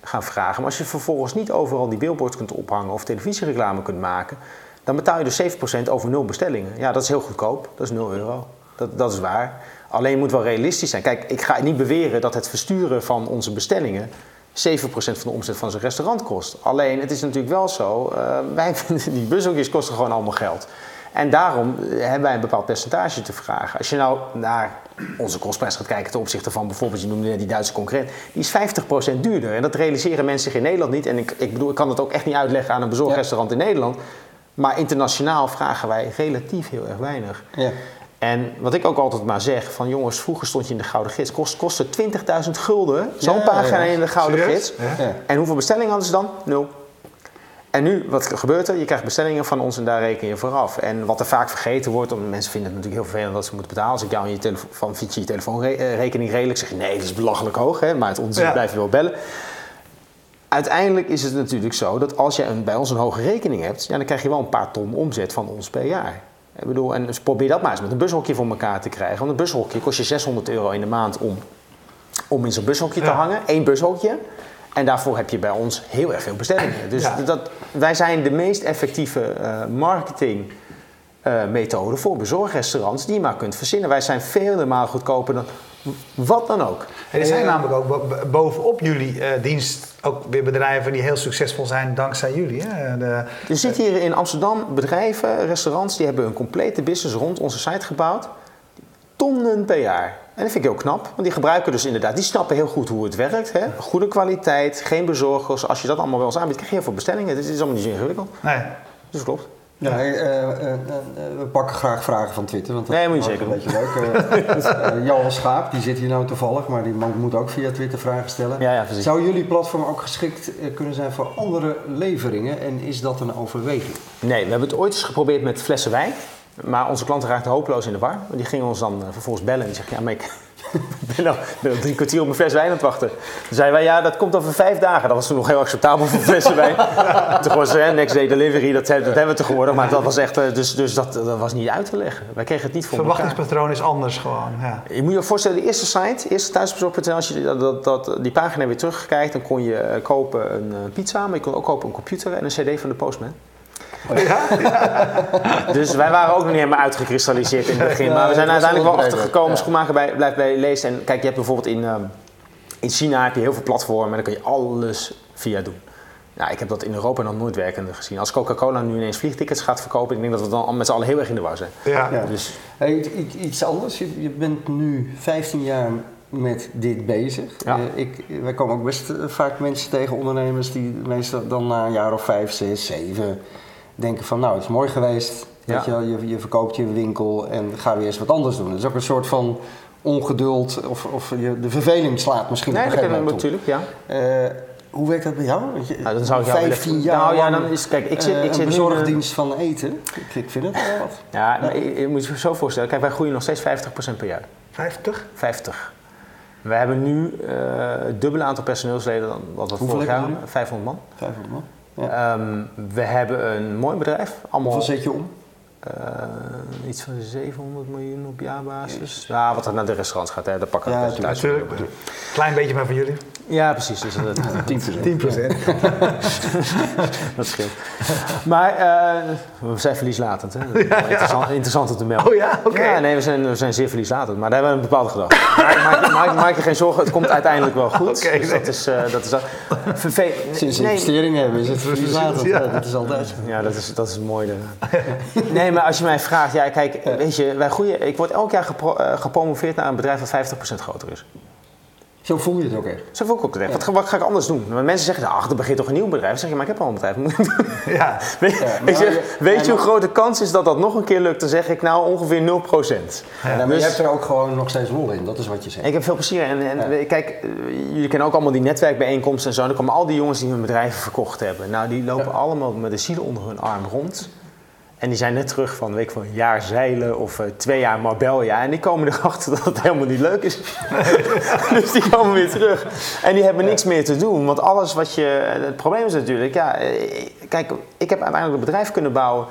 [SPEAKER 2] gaan vragen, maar als je vervolgens niet overal die billboards kunt ophangen of televisiereclame kunt maken, dan betaal je dus 7% over nul bestellingen. Ja, dat is heel goedkoop, dat is 0 euro. Dat, dat is waar. Alleen je moet wel realistisch zijn. Kijk, ik ga niet beweren dat het versturen van onze bestellingen 7% van de omzet van zijn restaurant kost. Alleen, het is natuurlijk wel zo, eh, wij vinden die bushokjes kosten gewoon allemaal geld. En daarom eh, hebben wij een bepaald percentage te vragen. Als je nou naar onze kostprijs gaat kijken ten opzichte van bijvoorbeeld, je noemde net die Duitse concurrent, die is 50% duurder. En dat realiseren mensen zich in Nederland niet. En ik, ik bedoel, ik kan het ook echt niet uitleggen aan een bezorgrestaurant in Nederland. Maar internationaal vragen wij relatief heel erg weinig.
[SPEAKER 3] Ja.
[SPEAKER 2] En wat ik ook altijd maar zeg, van jongens, vroeger stond je in de Gouden Gids, kost, kostte 20.000 gulden, zo'n
[SPEAKER 3] Ja,
[SPEAKER 2] pagina
[SPEAKER 3] ja.
[SPEAKER 2] in de Gouden
[SPEAKER 1] Serieus?
[SPEAKER 2] Gids. En hoeveel bestellingen hadden ze dan? Nul. En nu, wat gebeurt er? Je krijgt bestellingen van ons en daar reken je vooraf. En wat er vaak vergeten wordt, omdat mensen vinden het natuurlijk heel vervelend dat ze moeten betalen. Als ik jou je telefoon, van fiets je je telefoonrekening redelijk zeg je nee, dat is belachelijk hoog, hè? maar het onzin
[SPEAKER 1] Ja.
[SPEAKER 2] blijf je wel bellen. Uiteindelijk is het natuurlijk zo dat als je een, bij ons een hoge rekening hebt, ja, dan krijg je wel een paar ton omzet van ons per jaar. Ik bedoel, en dus probeer dat maar eens met een bushokje voor elkaar te krijgen. Want een bushokje kost je 600 euro in de maand om, om in zo'n bushokje te hangen. Eén bushokje. En daarvoor heb je bij ons heel erg veel bestellingen. Dus
[SPEAKER 1] Ja.
[SPEAKER 2] dat, wij zijn de meest effectieve marketing methode voor bezorgrestaurants die je maar kunt verzinnen. Wij zijn vele malen goedkoper dan wat dan ook.
[SPEAKER 1] En er zijn
[SPEAKER 3] Ja.
[SPEAKER 1] namelijk ook bo- bo- bovenop jullie eh, dienst ook weer bedrijven die heel succesvol zijn dankzij jullie. Hè? De,
[SPEAKER 2] Je ziet hier in Amsterdam bedrijven, restaurants, die hebben een complete business rond onze site gebouwd. Tonnen per jaar. En dat vind ik heel knap, want die gebruiken dus inderdaad, die snappen heel goed hoe het werkt. Hè? Goede kwaliteit, geen bezorgers. Als je dat allemaal wel eens aanbiedt, krijg je heel veel bestellingen. Het is allemaal niet zo ingewikkeld.
[SPEAKER 1] nee.
[SPEAKER 2] Dus klopt.
[SPEAKER 3] Ja, eh, eh, eh, we pakken graag vragen van Twitter. Want dat
[SPEAKER 2] Nee, moet je
[SPEAKER 3] is
[SPEAKER 2] zeker
[SPEAKER 3] een beetje leuk. Eh, Johan Schaap, die zit hier nou toevallig, maar die man moet ook via Twitter vragen stellen.
[SPEAKER 2] Ja, ja, precies.
[SPEAKER 3] Zou jullie platform ook geschikt kunnen zijn voor andere leveringen en is dat een overweging?
[SPEAKER 2] Nee, we hebben het ooit eens geprobeerd met flessen wijn. Maar onze klanten raakten hopeloos in de war. Die gingen ons dan vervolgens bellen en die zeggen... Ja, maar ik ben al, ben al drie kwartier op een fles wijn aan het wachten. Toen zeiden wij, ja, dat komt over vijf dagen. Dat was toen nog heel acceptabel voor flessen wijn. toen was ze, next day delivery, dat, dat hebben we tegenwoordig. Maar dat was echt, eh, dus, dus dat, dat was niet uit te leggen. Wij kregen het niet voor elkaar.
[SPEAKER 1] Verwachtingspatroon is anders gewoon. Ja.
[SPEAKER 2] Je moet je voorstellen, de eerste site, eerste thuisbezorg.nl, als je dat, dat, dat, die pagina weer terugkijkt, dan kon je eh, kopen een eh, pizza, maar je kon ook kopen een computer en een cd van de Postman. Dus wij waren ook nog niet helemaal uitgekristalliseerd in het begin.
[SPEAKER 3] Ja,
[SPEAKER 2] Maar we zijn uiteindelijk
[SPEAKER 3] wel
[SPEAKER 2] achtergekomen.
[SPEAKER 3] ja.
[SPEAKER 2] Schoenmaker bij, blijft bij lezen. En kijk, je hebt bijvoorbeeld in, ehm, in China heb je heel veel platformen en daar kun je alles via doen. Ja, ik heb dat in Europa nog nooit werkende gezien. Als Coca-Cola nu ineens vliegtickets gaat verkopen, ik denk dat we dan met z'n allen heel erg in de war zijn.
[SPEAKER 1] Ja.
[SPEAKER 3] Ja.
[SPEAKER 2] Dus
[SPEAKER 3] Hey, iets- anders, je, je bent nu 15 jaar met dit bezig.
[SPEAKER 2] Ja.
[SPEAKER 3] Eh, ik, wij komen ook best eh, vaak mensen tegen, ondernemers, die meestal dan na een jaar of vijf, zes, zeven denken van nou, het is mooi geweest.
[SPEAKER 2] Ja.
[SPEAKER 3] Weet je, je, je verkoopt je winkel en ga weer eens wat anders doen. Dat is ook een soort van ongeduld of, of je, de verveling slaat misschien
[SPEAKER 2] nee,
[SPEAKER 3] op
[SPEAKER 2] dat
[SPEAKER 3] een gegeven
[SPEAKER 2] we
[SPEAKER 3] moment
[SPEAKER 2] natuurlijk, ja.
[SPEAKER 3] Eh, hoe werkt dat bij jou? Want je-
[SPEAKER 2] Nou, dan zou ik jou
[SPEAKER 3] 15
[SPEAKER 2] willen-
[SPEAKER 3] jaar
[SPEAKER 2] Nou ja, dan is- kijk, ik zit-
[SPEAKER 3] eh,
[SPEAKER 2] ik zit nu,
[SPEAKER 3] bezorgdienst van eten. Ik, ik vind het wel wat.
[SPEAKER 2] Ja, maar je, je moet je zo voorstellen. Kijk, wij groeien nog steeds 50% per jaar.
[SPEAKER 1] 50?
[SPEAKER 2] 50. We hebben nu eh, het dubbele aantal personeelsleden dan wat we vorig jaar
[SPEAKER 3] hebben
[SPEAKER 2] hadden. 500 man.
[SPEAKER 3] 500 man. Ja.
[SPEAKER 2] Ehm, we hebben een mooi bedrijf. Allemaal
[SPEAKER 3] Hoeveel zet je om?
[SPEAKER 2] eh, iets van 700 miljoen op jaarbasis. Ja, wat er naar de restaurants gaat, hè, daar pakken we
[SPEAKER 3] Ja.
[SPEAKER 1] Natuurlijk. Klein beetje maar van jullie.
[SPEAKER 2] Ja, precies. Dus dat,
[SPEAKER 3] 10%.
[SPEAKER 1] 10 procent.
[SPEAKER 2] dat scheelt. Maar eh, we zijn verlieslatend. Hè? Interessant, interessant om te melden.
[SPEAKER 1] Oh ja, oké.
[SPEAKER 2] Ja, nee, we zijn, we zijn zeer verlieslatend, maar daar hebben we een bepaalde gedachte. Maar maak, maak, maak je geen zorgen, het komt uiteindelijk wel goed.
[SPEAKER 1] Oké,
[SPEAKER 2] dus
[SPEAKER 1] nee.
[SPEAKER 2] dat is, eh, dat is dat. Verve-
[SPEAKER 3] Sinds
[SPEAKER 2] nee,
[SPEAKER 3] investeringen hebben is het verlies later.
[SPEAKER 1] Ja.
[SPEAKER 3] Dat is altijd.
[SPEAKER 2] Ja, dat is, dat is mooi. Nee, maar als je mij vraagt, ja, kijk, weet je, wij groeien. Ik word elk jaar gepro- eh, gepromoveerd naar een bedrijf dat 50% groter is.
[SPEAKER 3] Zo voel je het ook echt.
[SPEAKER 2] Zo voel ik ook echt. Wat, ga- wat ga ik anders doen? Want mensen zeggen, ach, er begint toch een nieuw bedrijf? Dan zeg je, maar ik heb al een bedrijf.
[SPEAKER 1] Ja.
[SPEAKER 2] weet
[SPEAKER 3] Ja,
[SPEAKER 2] ik zeg,
[SPEAKER 3] je-
[SPEAKER 2] weet je hoe de kans is dat dat nog een keer lukt? Dan zeg ik nou ongeveer 0%.
[SPEAKER 3] Ja, maar
[SPEAKER 2] Dus-
[SPEAKER 3] je hebt er ook gewoon nog steeds lol in, dat is wat je zegt.
[SPEAKER 2] Ik heb veel plezier. En, en kijk, eh, jullie kennen ook allemaal die netwerkbijeenkomsten en zo. En dan komen al die jongens die hun bedrijven verkocht hebben. Nou, die lopen allemaal met de zielen onder hun arm rond. En die zijn net terug van, weet ik, van een jaar zeilen of eh, twee jaar Marbella. En die komen erachter dat het helemaal niet leuk is. dus die komen weer terug. En die hebben niks meer te doen. Want alles wat je... Het probleem is natuurlijk, ja... eh, Kijk, ik heb uiteindelijk een bedrijf kunnen bouwen...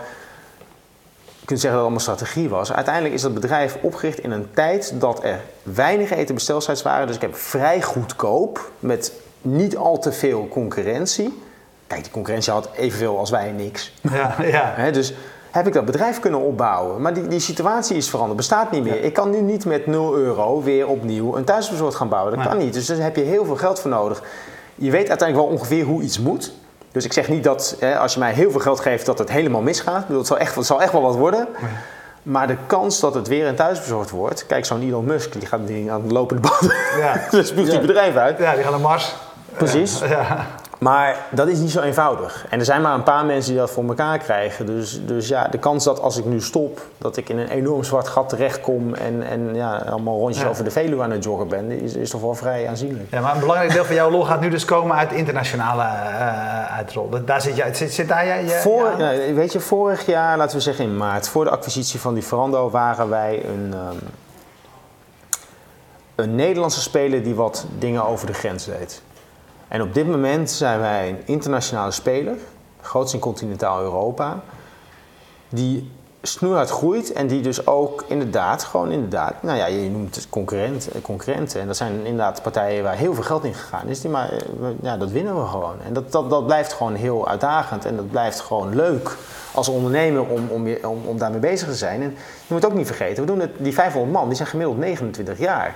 [SPEAKER 2] Je kunt zeggen dat het allemaal strategie was. Uiteindelijk is dat bedrijf opgericht in een tijd dat er weinig etenbestelsites waren. Dus ik heb vrij goedkoop, met niet al te veel concurrentie. Kijk, die concurrentie had evenveel als wij niks.
[SPEAKER 1] Ja, ja.
[SPEAKER 2] Dus heb ik dat bedrijf kunnen opbouwen. Maar die, die situatie is veranderd, bestaat niet meer. Ik kan nu niet met 0 euro weer opnieuw een thuisbezorgd gaan bouwen. Dat kan niet. Dus daar heb je heel veel geld voor nodig. Je weet uiteindelijk wel ongeveer hoe iets moet. Dus ik zeg niet dat hè, als je mij heel veel geld geeft dat het helemaal misgaat. Ik bedoel, het, zal echt, het zal echt wel wat worden. Maar de kans dat het weer een thuisbezorgd wordt. Kijk, zo'n Elon Musk die gaat die aan de lopende band.
[SPEAKER 1] Ja.
[SPEAKER 2] dus spuugt die bedrijf uit.
[SPEAKER 1] Ja, die gaan naar Mars.
[SPEAKER 2] Precies.
[SPEAKER 1] Ja.
[SPEAKER 2] Maar dat is niet zo eenvoudig. En er zijn maar een paar mensen die dat voor elkaar krijgen. Dus, dus ja, de kans dat als ik nu stop, dat ik in een enorm zwart gat terechtkom en, en ja, allemaal rondjes
[SPEAKER 1] Ja.
[SPEAKER 2] over de Veluwe aan het joggen ben, is, is toch wel vrij aanzienlijk.
[SPEAKER 1] ja, maar een belangrijk deel van jouw lol gaat nu dus komen uit internationale eh uitrol. Daar zit, jij, zit, zit daar jij... je-
[SPEAKER 2] Voor, weet je, vorig jaar, laten we zeggen in maart, voor de acquisitie van die Ferrando, waren wij een, ehm, een Nederlandse speler die wat dingen over de grens deed. En op dit moment zijn wij een internationale speler, grootst in continentaal Europa, die snoeihard groeit en die dus ook inderdaad, gewoon inderdaad, nou ja, je noemt het concurrent, eh, concurrenten. En dat zijn inderdaad partijen waar heel veel geld in gegaan is, die maar, eh, ja, dat winnen we gewoon. En dat, dat, dat blijft gewoon heel uitdagend en dat blijft gewoon leuk als ondernemer om, om, om, om daarmee bezig te zijn. En je moet ook niet vergeten, we doen het, die 500 man, die zijn gemiddeld 29 jaar.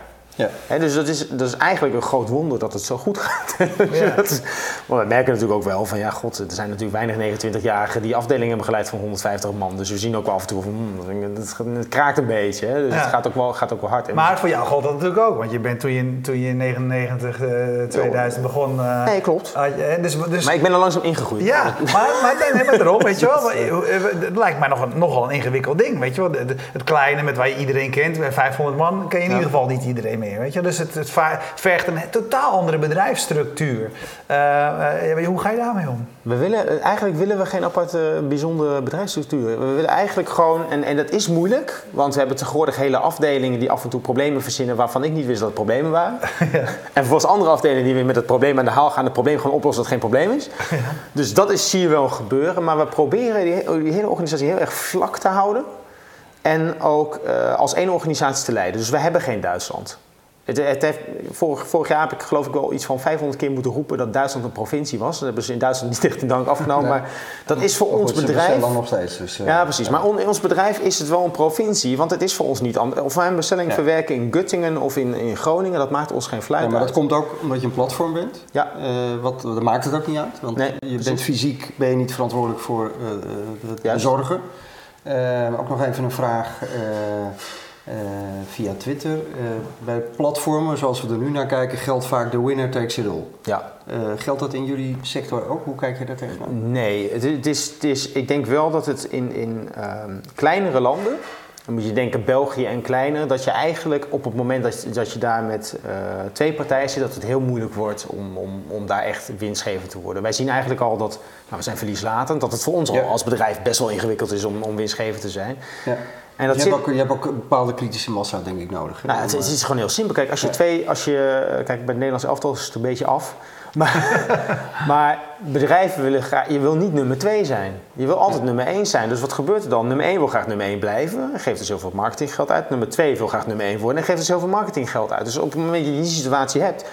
[SPEAKER 3] Ja.
[SPEAKER 2] Dus dat is, dat is eigenlijk een groot wonder dat het zo goed gaat.
[SPEAKER 1] Ja.
[SPEAKER 2] Dat is- maar we merken natuurlijk ook wel van, ja god, er zijn natuurlijk weinig 29-jarigen die afdelingen hebben geleid van 150 man. Dus we zien ook wel af en toe van, hmm, het, het kraakt een beetje. Dus
[SPEAKER 1] Ja.
[SPEAKER 2] het gaat ook, wel, gaat ook wel hard.
[SPEAKER 1] Maar voor jou gold dat natuurlijk ook, want je bent toen je, toen je in 99, eh, 2000 begon... eh,
[SPEAKER 2] Nee, klopt.
[SPEAKER 1] eh, dus, dus,
[SPEAKER 2] Maar ik ben er langzaam ingegroeid.
[SPEAKER 1] Ja, maar, maar nee, nee, maar daarom, weet je wel. maar, eh, Het lijkt mij nog een, nogal een ingewikkeld ding, weet je wel. Het kleine met waar je iedereen kent, bij 500 man, ken je in
[SPEAKER 3] Ja.
[SPEAKER 1] ieder geval niet iedereen meer, weet je. Dus het, het vergt een totaal andere bedrijfsstructuur. Eh, eh, hoe ga je daarmee om?
[SPEAKER 2] We willen, eigenlijk willen we geen aparte bijzondere bedrijfsstructuur. We willen eigenlijk gewoon, en, en dat is moeilijk, want we hebben tegenwoordig hele afdelingen die af en toe problemen verzinnen waarvan ik niet wist dat het problemen waren. En vervolgens andere afdelingen die weer met het probleem aan de haal gaan, het probleem gewoon oplossen dat het geen probleem is. Dus dat is, zie je wel gebeuren, maar we proberen die, die hele organisatie heel erg vlak te houden. En ook eh, als één organisatie te leiden. Dus we hebben geen Duitsland. Het, het heeft, vorig, vorig jaar heb ik geloof ik wel iets van 500 keer moeten roepen dat Duitsland een provincie was. Dat hebben ze in Duitsland niet echt in dank afgenomen.
[SPEAKER 3] Nee.
[SPEAKER 2] Maar dat is voor ons bedrijf.
[SPEAKER 3] bestellen nog steeds. Dus, eh,
[SPEAKER 2] Ja, precies. Maar on- in ons bedrijf is het wel een provincie, want het is voor ons niet anders. Of wij een bestelling
[SPEAKER 3] Ja.
[SPEAKER 2] verwerken in Göttingen of in, in Groningen, dat maakt ons geen fluit
[SPEAKER 3] Ja, maar dat komt ook omdat je een platform bent.
[SPEAKER 2] Ja.
[SPEAKER 3] Eh, wat, dat maakt het ook niet uit. Want
[SPEAKER 2] Nee,
[SPEAKER 3] je
[SPEAKER 2] precies.
[SPEAKER 3] bent fysiek ben je niet verantwoordelijk voor eh, het
[SPEAKER 2] Juist.
[SPEAKER 3] zorgen. Ook nog even een vraag via Twitter. Eh, bij platformen zoals we er nu naar kijken geldt vaak de winner takes it all.
[SPEAKER 2] Ja.
[SPEAKER 3] Eh, geldt dat in jullie sector ook? Hoe kijk je daar tegenaan?
[SPEAKER 2] Nee, het, het is, het is, ik denk wel dat het in, in ehm, kleinere landen, dan moet je denken België en kleiner, dat je eigenlijk op het moment dat, je- dat je daar met eh, twee partijen zit, dat het heel moeilijk wordt om, om, om daar echt winstgevend te worden. Wij zien eigenlijk al dat, nou, we zijn verlieslatend, dat het voor ons
[SPEAKER 3] Ja.
[SPEAKER 2] al als bedrijf best wel ingewikkeld is om, om winstgevend te zijn.
[SPEAKER 3] Ja.
[SPEAKER 2] En dat
[SPEAKER 3] je,
[SPEAKER 2] zit,
[SPEAKER 3] hebt ook, je hebt ook een bepaalde kritische massa, denk ik, nodig.
[SPEAKER 2] nou, het, het
[SPEAKER 3] eh,
[SPEAKER 2] is gewoon heel simpel. Kijk, als je twee, als je, eh, kijk, bij het Nederlands elftal is het een beetje af. Maar, maar bedrijven willen graag, je wil niet nummer twee zijn. Je wil altijd nummer één zijn. Dus wat gebeurt er dan? Nummer één wil graag nummer één blijven. En geeft dus heel veel marketinggeld uit. Nummer twee wil graag nummer één worden. En geeft dus heel veel marketinggeld uit. Dus op het moment dat je die situatie hebt,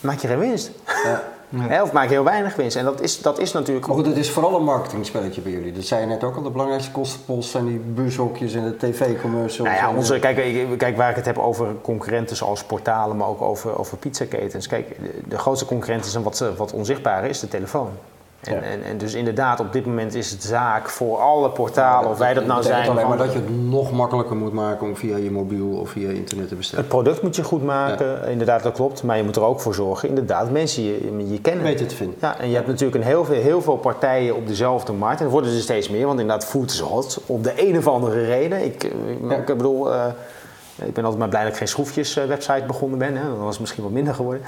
[SPEAKER 2] maak je geen winst.
[SPEAKER 3] ja.
[SPEAKER 2] Hè, Of maak heel weinig winst. En dat is, dat is natuurlijk...
[SPEAKER 3] Maar goed, het is vooral een marketingspelletje bij jullie. Dat zei je net ook al. De belangrijkste kostenpost zijn die bushokjes en de tv-commercials.
[SPEAKER 2] Nou ja, onze,
[SPEAKER 3] eh,
[SPEAKER 2] kijk, kijk, waar ik het heb over concurrenten zoals portalen, maar ook over, over pizzaketens. Kijk, de, de grootste concurrent is een wat, wat onzichtbare, is de telefoon. En,
[SPEAKER 3] Ja.
[SPEAKER 2] en, en dus inderdaad, op dit moment is het zaak voor alle portalen, of wij dat nou zijn.
[SPEAKER 3] alleen maar dat je het nog makkelijker moet maken om via je mobiel of via internet te bestellen.
[SPEAKER 2] Het product moet je goed maken, inderdaad, dat klopt. Maar je moet er ook voor zorgen, inderdaad, mensen je, je kennen.
[SPEAKER 3] Weten te vinden.
[SPEAKER 2] Ja, en je hebt natuurlijk een heel, veel, heel veel partijen op dezelfde markt. En er worden er steeds meer, want inderdaad, food is hot. Om de een of andere reden. Ik, ik,
[SPEAKER 3] Ja.
[SPEAKER 2] ik bedoel, eh, ik ben altijd maar blij dat ik geen schroefjes eh, website begonnen ben. Hè. Dan was het misschien wat minder geworden.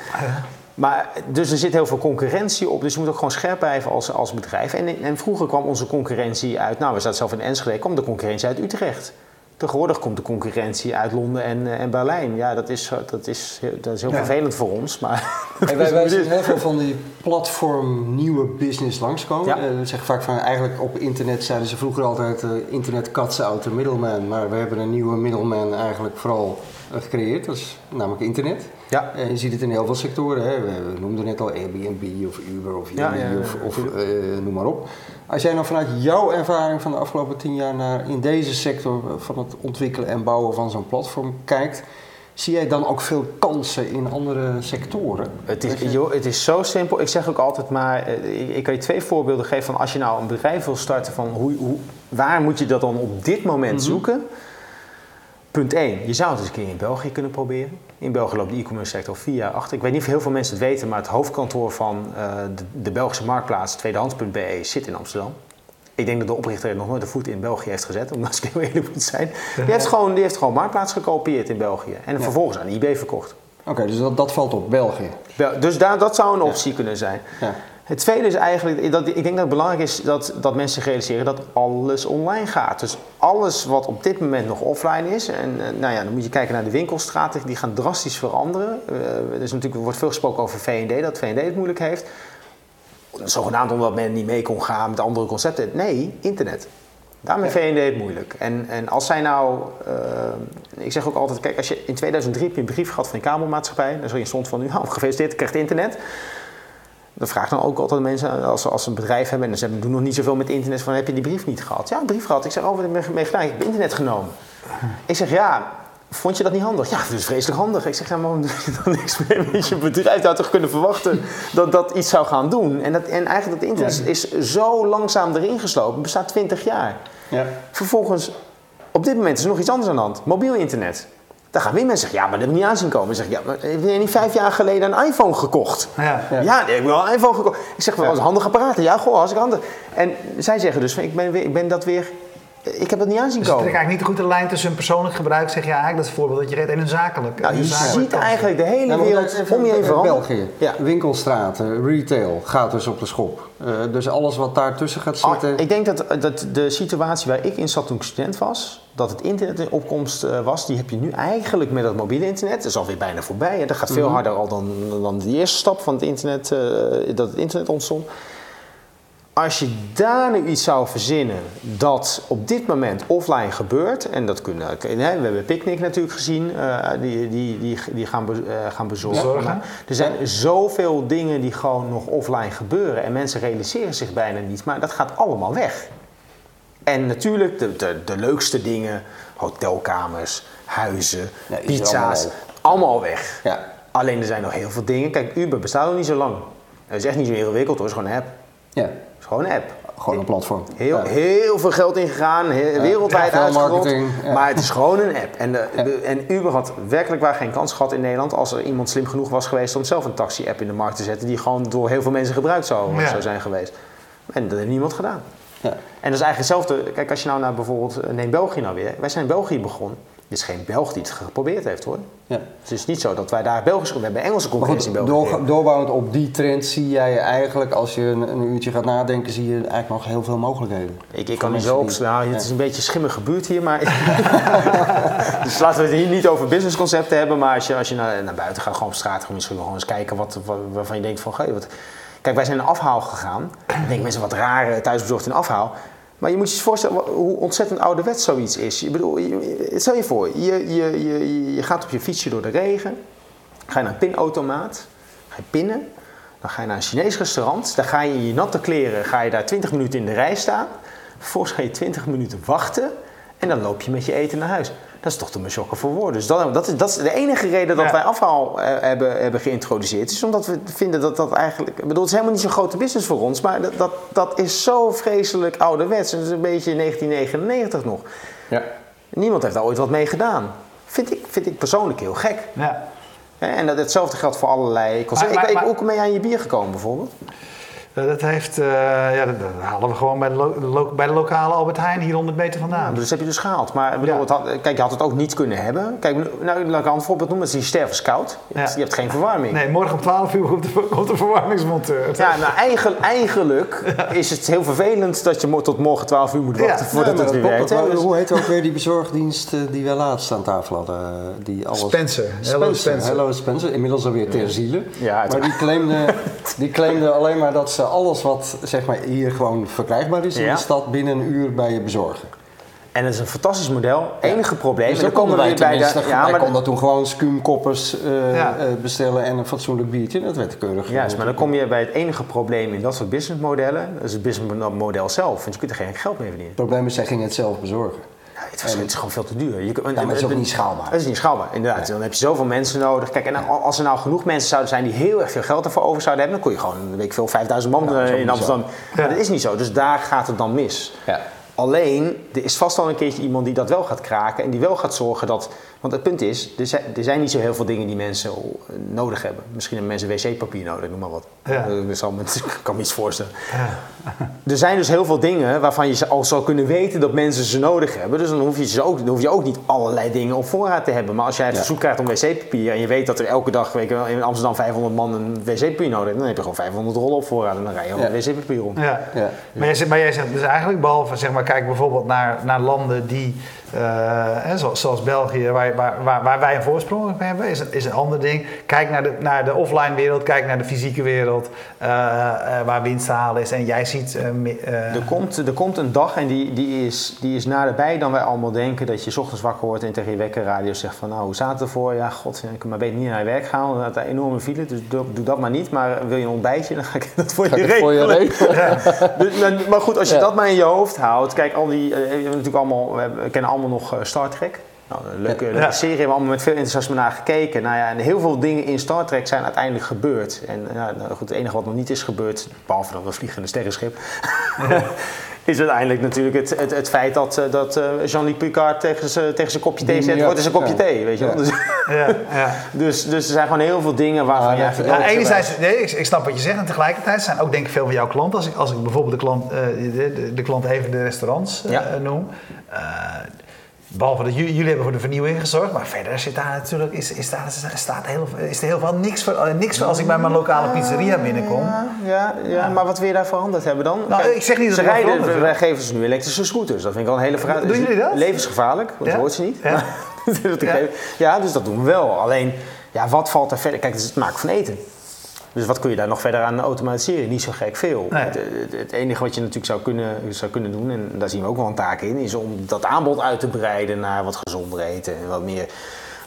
[SPEAKER 2] Maar, dus er zit heel veel concurrentie op. Dus je moet ook gewoon scherp blijven als, als bedrijf. En, en vroeger kwam onze concurrentie uit... Nou, we zaten zelf in Enschede. kwam de concurrentie uit Utrecht. Tegenwoordig komt de concurrentie uit Londen en, eh, en Berlijn. Ja, dat is, dat is, dat is heel
[SPEAKER 1] Ja.
[SPEAKER 2] vervelend voor ons. Maar
[SPEAKER 3] wij, wij zien heel veel van die platform nieuwe business langskomen.
[SPEAKER 2] Ja.
[SPEAKER 3] Eh, we zeggen vaak van eigenlijk op internet zeiden ze vroeger altijd eh internet cuts out the middleman. Maar we hebben een nieuwe middleman eigenlijk vooral eh, gecreëerd. Dat is namelijk internet.
[SPEAKER 2] ja,
[SPEAKER 3] En je ziet het in heel veel sectoren. Hè. We, noemden net al Airbnb of Uber of
[SPEAKER 2] Ja, ja,
[SPEAKER 3] of,
[SPEAKER 2] ja,
[SPEAKER 3] of eh, noem maar op. Als jij nou vanuit jouw ervaring van de afgelopen tien jaar naar in deze sector eh, van het ontwikkelen en bouwen van zo'n platform kijkt, zie jij dan ook veel kansen in andere sectoren?
[SPEAKER 2] Het is, joh, het is zo simpel. Ik zeg ook altijd maar, eh, ik, ik kan je twee voorbeelden geven van als je nou een bedrijf wil starten, van hoe, hoe, waar moet je dat dan op dit moment
[SPEAKER 3] Mhm.
[SPEAKER 2] zoeken? Punt 1, je zou het eens een keer in België kunnen proberen. In België loopt de e-commerce sector vier jaar achter. Ik weet niet of heel veel mensen het weten, maar het hoofdkantoor van eh, de, de Belgische marktplaats tweedehands.be zit in Amsterdam. Ik denk dat de oprichter nog nooit de voet in België heeft gezet, omdat ik heel eerlijk moet zijn. Die heeft gewoon, die heeft gewoon marktplaats gekopieerd in België en
[SPEAKER 3] Ja.
[SPEAKER 2] vervolgens aan eBay verkocht.
[SPEAKER 3] Oké, dus dat, dat valt op België.
[SPEAKER 2] Dus daar, dat zou een optie kunnen zijn.
[SPEAKER 3] Ja.
[SPEAKER 2] Het tweede is eigenlijk, dat, ik denk dat het belangrijk is dat, dat mensen realiseren dat alles online gaat. Dus alles wat op dit moment nog offline is, en eh, nou ja, dan moet je kijken naar de winkelstraten, die gaan drastisch veranderen. Er, is natuurlijk, er wordt veel gesproken over V&D, dat V&D het moeilijk heeft. Zogenaamd omdat men niet mee kon gaan met andere concepten. Nee, internet. Daarmee
[SPEAKER 3] Ja.
[SPEAKER 2] V&D het moeilijk. En, en als zij nou, eh, ik zeg ook altijd, kijk, als je in 2003 heb je een brief gehad van een kabelmaatschappij, daar je stond van, nu, nou, gefeliciteerd, je krijgt internet. Dan vraag dan ook altijd mensen, als ze, als ze een bedrijf hebben en ze hebben- doen nog niet zoveel met internet, van heb je die brief niet gehad? Ja, een brief gehad. Ik zeg, oh, wat heb je mee gedaan? Ik heb internet genomen. Ik zeg, ja, vond je dat niet handig? Ja, dat is vreselijk handig. Ik zeg, ja, waarom doe je dan niks mee met je bedrijf? had toch kunnen verwachten dat dat iets zou gaan doen? En, dat, en eigenlijk dat internet is zo langzaam erin geslopen, het bestaat 20 jaar.
[SPEAKER 3] Ja.
[SPEAKER 2] Vervolgens, op dit moment is er nog iets anders aan de hand. Mobiel internet. Daar gaan weer mensen zeggen, ja, maar dat heb ik niet aanzien komen. Ik zeg, ja, maar heb je niet vijf jaar geleden een iPhone gekocht?
[SPEAKER 1] Ja.
[SPEAKER 3] Ja.
[SPEAKER 2] Ja, ik heb wel een iPhone gekocht. Ik zeg, wel, dat is een handig apparaat. Ja, goh, als ik handig. En zij zeggen dus, ik ben, weer, ik ben dat weer, ik heb dat niet aanzien
[SPEAKER 1] Dus
[SPEAKER 2] komen.
[SPEAKER 1] eigenlijk niet de goede lijn tussen een persoonlijk gebruik, zeg je eigenlijk dat is het voorbeeld dat je redt, en een zakelijk.
[SPEAKER 2] Nou,
[SPEAKER 1] een
[SPEAKER 2] je
[SPEAKER 1] zakelijk
[SPEAKER 2] ziet eigenlijk de hele
[SPEAKER 3] Ja,
[SPEAKER 2] wereld
[SPEAKER 3] even
[SPEAKER 2] om je heen
[SPEAKER 3] in
[SPEAKER 2] veranderen.
[SPEAKER 3] België,
[SPEAKER 2] Ja.
[SPEAKER 3] winkelstraten, retail gaat dus op de schop. Eh, dus alles wat daartussen gaat
[SPEAKER 2] Ah,
[SPEAKER 3] zitten.
[SPEAKER 2] ik denk dat, dat de situatie waar ik in zat toen ik student was, dat het internet in opkomst eh, was, die heb je nu eigenlijk met het mobiele internet. Dat is alweer bijna voorbij. Hè. Dat gaat veel
[SPEAKER 3] Mhm.
[SPEAKER 2] harder al dan, dan de eerste stap van het internet, eh, dat het internet ontstond. Als je daar nu iets zou verzinnen dat op dit moment offline gebeurt, en dat kunnen, hè, we hebben Picnic natuurlijk gezien, eh, die, die, die, die gaan, be- eh, gaan bezorgen. Er zijn zoveel dingen die gewoon nog offline gebeuren en mensen realiseren zich bijna niet, maar dat gaat allemaal weg. En natuurlijk de, de, de leukste dingen, hotelkamers, huizen,
[SPEAKER 3] Ja,
[SPEAKER 2] pizza's,
[SPEAKER 3] allemaal
[SPEAKER 2] allemaal weg.
[SPEAKER 3] Ja.
[SPEAKER 2] Alleen er zijn nog heel veel dingen. Kijk, Uber bestaat nog niet zo lang. Het is echt niet zo ingewikkeld hoor, het is gewoon een app.
[SPEAKER 3] ja,
[SPEAKER 2] Het is gewoon een app.
[SPEAKER 3] gewoon een platform.
[SPEAKER 2] Heel,
[SPEAKER 3] Ja.
[SPEAKER 2] heel veel geld ingegaan, heel, wereldwijd uitgerold. Maar het is gewoon een app. En, de,
[SPEAKER 3] Ja.
[SPEAKER 2] de- en Uber had werkelijk waar geen kans gehad in Nederland als er iemand slim genoeg was geweest om zelf een taxi-app in de markt te zetten die gewoon door heel veel mensen gebruikt zou,
[SPEAKER 1] Ja.
[SPEAKER 2] zou zijn geweest. En dat heeft niemand gedaan.
[SPEAKER 3] Ja.
[SPEAKER 2] En dat is eigenlijk hetzelfde. Kijk, als je nou naar bijvoorbeeld, eh, neem België nou weer. Wij zijn in België begonnen. Het is geen Belg die het geprobeerd heeft hoor.
[SPEAKER 3] Ja.
[SPEAKER 2] Het is niet zo dat wij daar Belgisch, we hebben Engelse concurrentie in België.
[SPEAKER 3] door, doorbouwend op die trend zie jij eigenlijk, als je een, een uurtje gaat nadenken, zie je eigenlijk nog heel veel mogelijkheden.
[SPEAKER 2] Ik, ik kan niet zo opslaan. Het
[SPEAKER 3] Ja.
[SPEAKER 2] is een beetje schimmige buurt hier, maar. dus laten we het hier niet over businessconcepten hebben. Maar als je, als je naar, naar buiten gaat, gewoon op straat, gewoon misschien gewoon eens kijken wat, wat- waarvan je denkt van. Hey, wat... Kijk, wij zijn in afhaal gegaan. Dan denken mensen wat raar, eh, thuisbezorgd in afhaal. Maar je moet je eens voorstellen hoe ontzettend ouderwets zoiets is. Ik bedoel, stel je voor, je, je, je, je gaat op je fietsje door de regen. Ga je naar een pinautomaat, ga je pinnen. Dan ga je naar een Chinees restaurant. Dan ga je in je natte kleren, ga je daar 20 minuten in de rij staan. Vervolgens ga je 20 minuten wachten. En dan loop je met je eten naar huis. Dat is toch te me shocken voor woorden. Dus dat, dat, is, dat is de enige reden dat
[SPEAKER 1] Ja.
[SPEAKER 2] wij afhaal eh, hebben, hebben geïntroduceerd. Is omdat we vinden dat dat eigenlijk... Ik bedoel, het is helemaal niet zo'n grote business voor ons. Maar dat, dat, dat is zo vreselijk ouderwets. En dat is een beetje 1999 nog.
[SPEAKER 3] Ja.
[SPEAKER 2] Niemand heeft daar ooit wat mee gedaan. Vind ik, vind ik persoonlijk heel gek.
[SPEAKER 1] Ja.
[SPEAKER 2] Hè, En dat, hetzelfde geldt voor allerlei.
[SPEAKER 1] Maar-
[SPEAKER 2] Ik,
[SPEAKER 1] maar-
[SPEAKER 2] ik, hoe ben je aan je bier gekomen bijvoorbeeld?
[SPEAKER 1] Eh, Dat heeft, eh, ja, dat, dat halen we gewoon bij de, lo- bij de lokale Albert Heijn hier 100 meter vandaan.
[SPEAKER 2] Dus heb je dus gehaald. Maar bedoel,
[SPEAKER 1] Ja.
[SPEAKER 2] het had, kijk, je had het ook niet kunnen hebben. Kijk, nou, laat ik een ander voorbeeld noemen. Dat is die stervenskoud.
[SPEAKER 1] Ja.
[SPEAKER 2] Je hebt geen verwarming.
[SPEAKER 1] Nee, morgen om 12 uur komt de, komt de verwarmingsmonteur.
[SPEAKER 2] Ja, nou eigen, eigenlijk is het heel vervelend dat je tot morgen 12 uur moet wachten
[SPEAKER 1] Ja.
[SPEAKER 2] voordat
[SPEAKER 3] Ja,
[SPEAKER 2] het weer
[SPEAKER 3] dat
[SPEAKER 2] werkt. Dus-
[SPEAKER 3] Hoe heet ook weer die bezorgdienst eh, die wij laatst aan tafel hadden? eh, Die alles...
[SPEAKER 1] Spencer. Hello Spencer.
[SPEAKER 3] Hello Spencer, inmiddels alweer ter ziele.
[SPEAKER 2] Ja,
[SPEAKER 3] maar die claimde, die claimde alleen maar dat ze alles wat zeg maar, hier gewoon verkrijgbaar is in
[SPEAKER 2] Ja.
[SPEAKER 3] de stad binnen een uur bij je bezorgen.
[SPEAKER 2] En het is een fantastisch model. Enige probleem.
[SPEAKER 3] Dus dan
[SPEAKER 2] komen we weer bij de.
[SPEAKER 3] ja,
[SPEAKER 2] Ja,
[SPEAKER 3] wij
[SPEAKER 2] maar
[SPEAKER 3] konden toen gewoon skuumkoppers eh,
[SPEAKER 1] Ja.
[SPEAKER 3] eh, bestellen en een fatsoenlijk biertje. Dat werd keurig.
[SPEAKER 2] Juist, maar dan kom je bij het enige probleem in dat soort businessmodellen. Dat is het businessmodel zelf. Want je kunt er geen geld mee verdienen.
[SPEAKER 3] Het probleem is, zij gingen het zelf bezorgen.
[SPEAKER 2] Het, was, het is gewoon veel te duur. Je,
[SPEAKER 3] maar het is ook niet schaalbaar.
[SPEAKER 2] Het is niet schaalbaar, inderdaad. Dan heb je zoveel mensen nodig. Kijk, en al- als er nou genoeg mensen zouden zijn die heel erg veel geld ervoor over zouden hebben, dan kon je gewoon, weet ik veel, 5000 man
[SPEAKER 3] Ja, dat is ook
[SPEAKER 2] in
[SPEAKER 3] niet
[SPEAKER 2] Amsterdam. Maar dat is niet zo. Daar gaat het dan mis.
[SPEAKER 3] Ja.
[SPEAKER 2] Alleen, er is vast wel een keertje iemand die dat wel gaat kraken en die wel gaat zorgen dat. Want het punt is, er zijn, er zijn niet zo heel veel dingen die mensen nodig hebben. Misschien hebben mensen wc-papier nodig, noem maar wat.
[SPEAKER 1] Ja.
[SPEAKER 2] Ik zal me- ik kan me iets voorstellen. Er zijn dus heel veel dingen waarvan je al zou kunnen weten dat mensen ze nodig hebben. Dus dan hoef je, ze ook, dan hoef je ook niet allerlei dingen op voorraad te hebben. Maar als jij het
[SPEAKER 3] Ja.
[SPEAKER 2] verzoek krijgt om wc-papier en je weet dat er elke dag weet je in Amsterdam 500 man een wc-papier nodig heeft, dan heb je gewoon 500 rollen op voorraad en dan rij je
[SPEAKER 3] Ja.
[SPEAKER 2] met wc-papier om.
[SPEAKER 1] Ja.
[SPEAKER 3] Ja.
[SPEAKER 1] Maar, jij zegt, maar jij zegt dus eigenlijk, behalve zeg maar, kijk bijvoorbeeld naar, naar landen die, eh, hè, zoals, zoals België, waar, waar, waar, waar wij een voorsprong op hebben, is een, is een ander ding. Kijk naar de, naar de offline wereld, kijk naar de fysieke wereld, eh, eh, waar winst te halen is. En jij ziet.
[SPEAKER 2] Er komt, er komt een dag en die, die, is, die is naderbij dan wij allemaal denken. Dat je 's ochtends wakker wordt en tegen je wekkerradio zegt van... nou, hoe staat het ervoor? Ja, god, ja, ik kan maar beter niet naar je werk gaan. Want een enorme file, dus doe, doe dat maar niet. Maar wil je een ontbijtje, dan ga ik dat voor
[SPEAKER 3] Ga
[SPEAKER 2] je
[SPEAKER 3] het voor je
[SPEAKER 2] regelen.
[SPEAKER 3] regelen?
[SPEAKER 2] Dus, maar, goed, als je
[SPEAKER 3] Ja.
[SPEAKER 2] dat maar in je hoofd houdt. Kijk, al die, we, hebben natuurlijk allemaal, we kennen allemaal nog eh, Star Trek. Nou, een leuke, serie, hebben we allemaal met veel enthousiasme naar gekeken. Nou ja, en heel veel dingen in Star Trek zijn uiteindelijk gebeurd. En ja, nou goed, het enige wat nog niet is gebeurd, behalve dan een vliegende sterrenschip, is uiteindelijk natuurlijk het, het, het feit dat, eh, dat eh, Jean-Luc Picard tegen zijn tegen zijn kopje thee zet, wordt zijn kopje
[SPEAKER 3] Ja.
[SPEAKER 2] thee, weet je wel.
[SPEAKER 3] Ja.
[SPEAKER 2] Dus,
[SPEAKER 1] ja, ja.
[SPEAKER 2] dus, dus er zijn gewoon heel veel dingen waarvan
[SPEAKER 3] Ah,
[SPEAKER 2] je
[SPEAKER 3] dat-.
[SPEAKER 1] Ja,
[SPEAKER 2] nooit
[SPEAKER 1] enerzijds, nee, ik, ik snap wat je zegt. En tegelijkertijd zijn ook denk ik veel van jouw klanten. Als ik, als ik bijvoorbeeld de klant, eh, de, de, de klant even de restaurants eh,
[SPEAKER 2] Ja.
[SPEAKER 1] noem. eh, behalve dat jullie, jullie hebben voor de vernieuwing gezorgd. Maar verder zit daar natuurlijk, is, is, daar, staat heel, is er heel veel niks voor, eh, niks voor als ik bij mijn lokale pizzeria binnenkom.
[SPEAKER 2] Ja, ja, ja, maar wat wil je daar veranderd hebben dan?
[SPEAKER 1] Nou, ik zeg niet dat
[SPEAKER 2] ze
[SPEAKER 1] dat
[SPEAKER 2] rijden, wij geven ze nu elektrische scooters. Dat vind ik wel een hele vraag.
[SPEAKER 1] Doen jullie dat?
[SPEAKER 2] Levensgevaarlijk, want
[SPEAKER 1] Ja?
[SPEAKER 2] dat hoort ze niet.
[SPEAKER 1] Ja.
[SPEAKER 2] Dat
[SPEAKER 1] ja,
[SPEAKER 2] dus dat doen we wel. Alleen, ja, wat valt er verder? Kijk, het is het maken van eten. Dus wat kun je daar nog verder aan automatiseren? Niet zo gek veel.
[SPEAKER 1] Nee.
[SPEAKER 2] Het, het- het enige wat je natuurlijk zou kunnen, zou kunnen doen, en daar zien we ook wel een taak in, is om dat aanbod uit te breiden naar wat gezonder eten. En wat meer,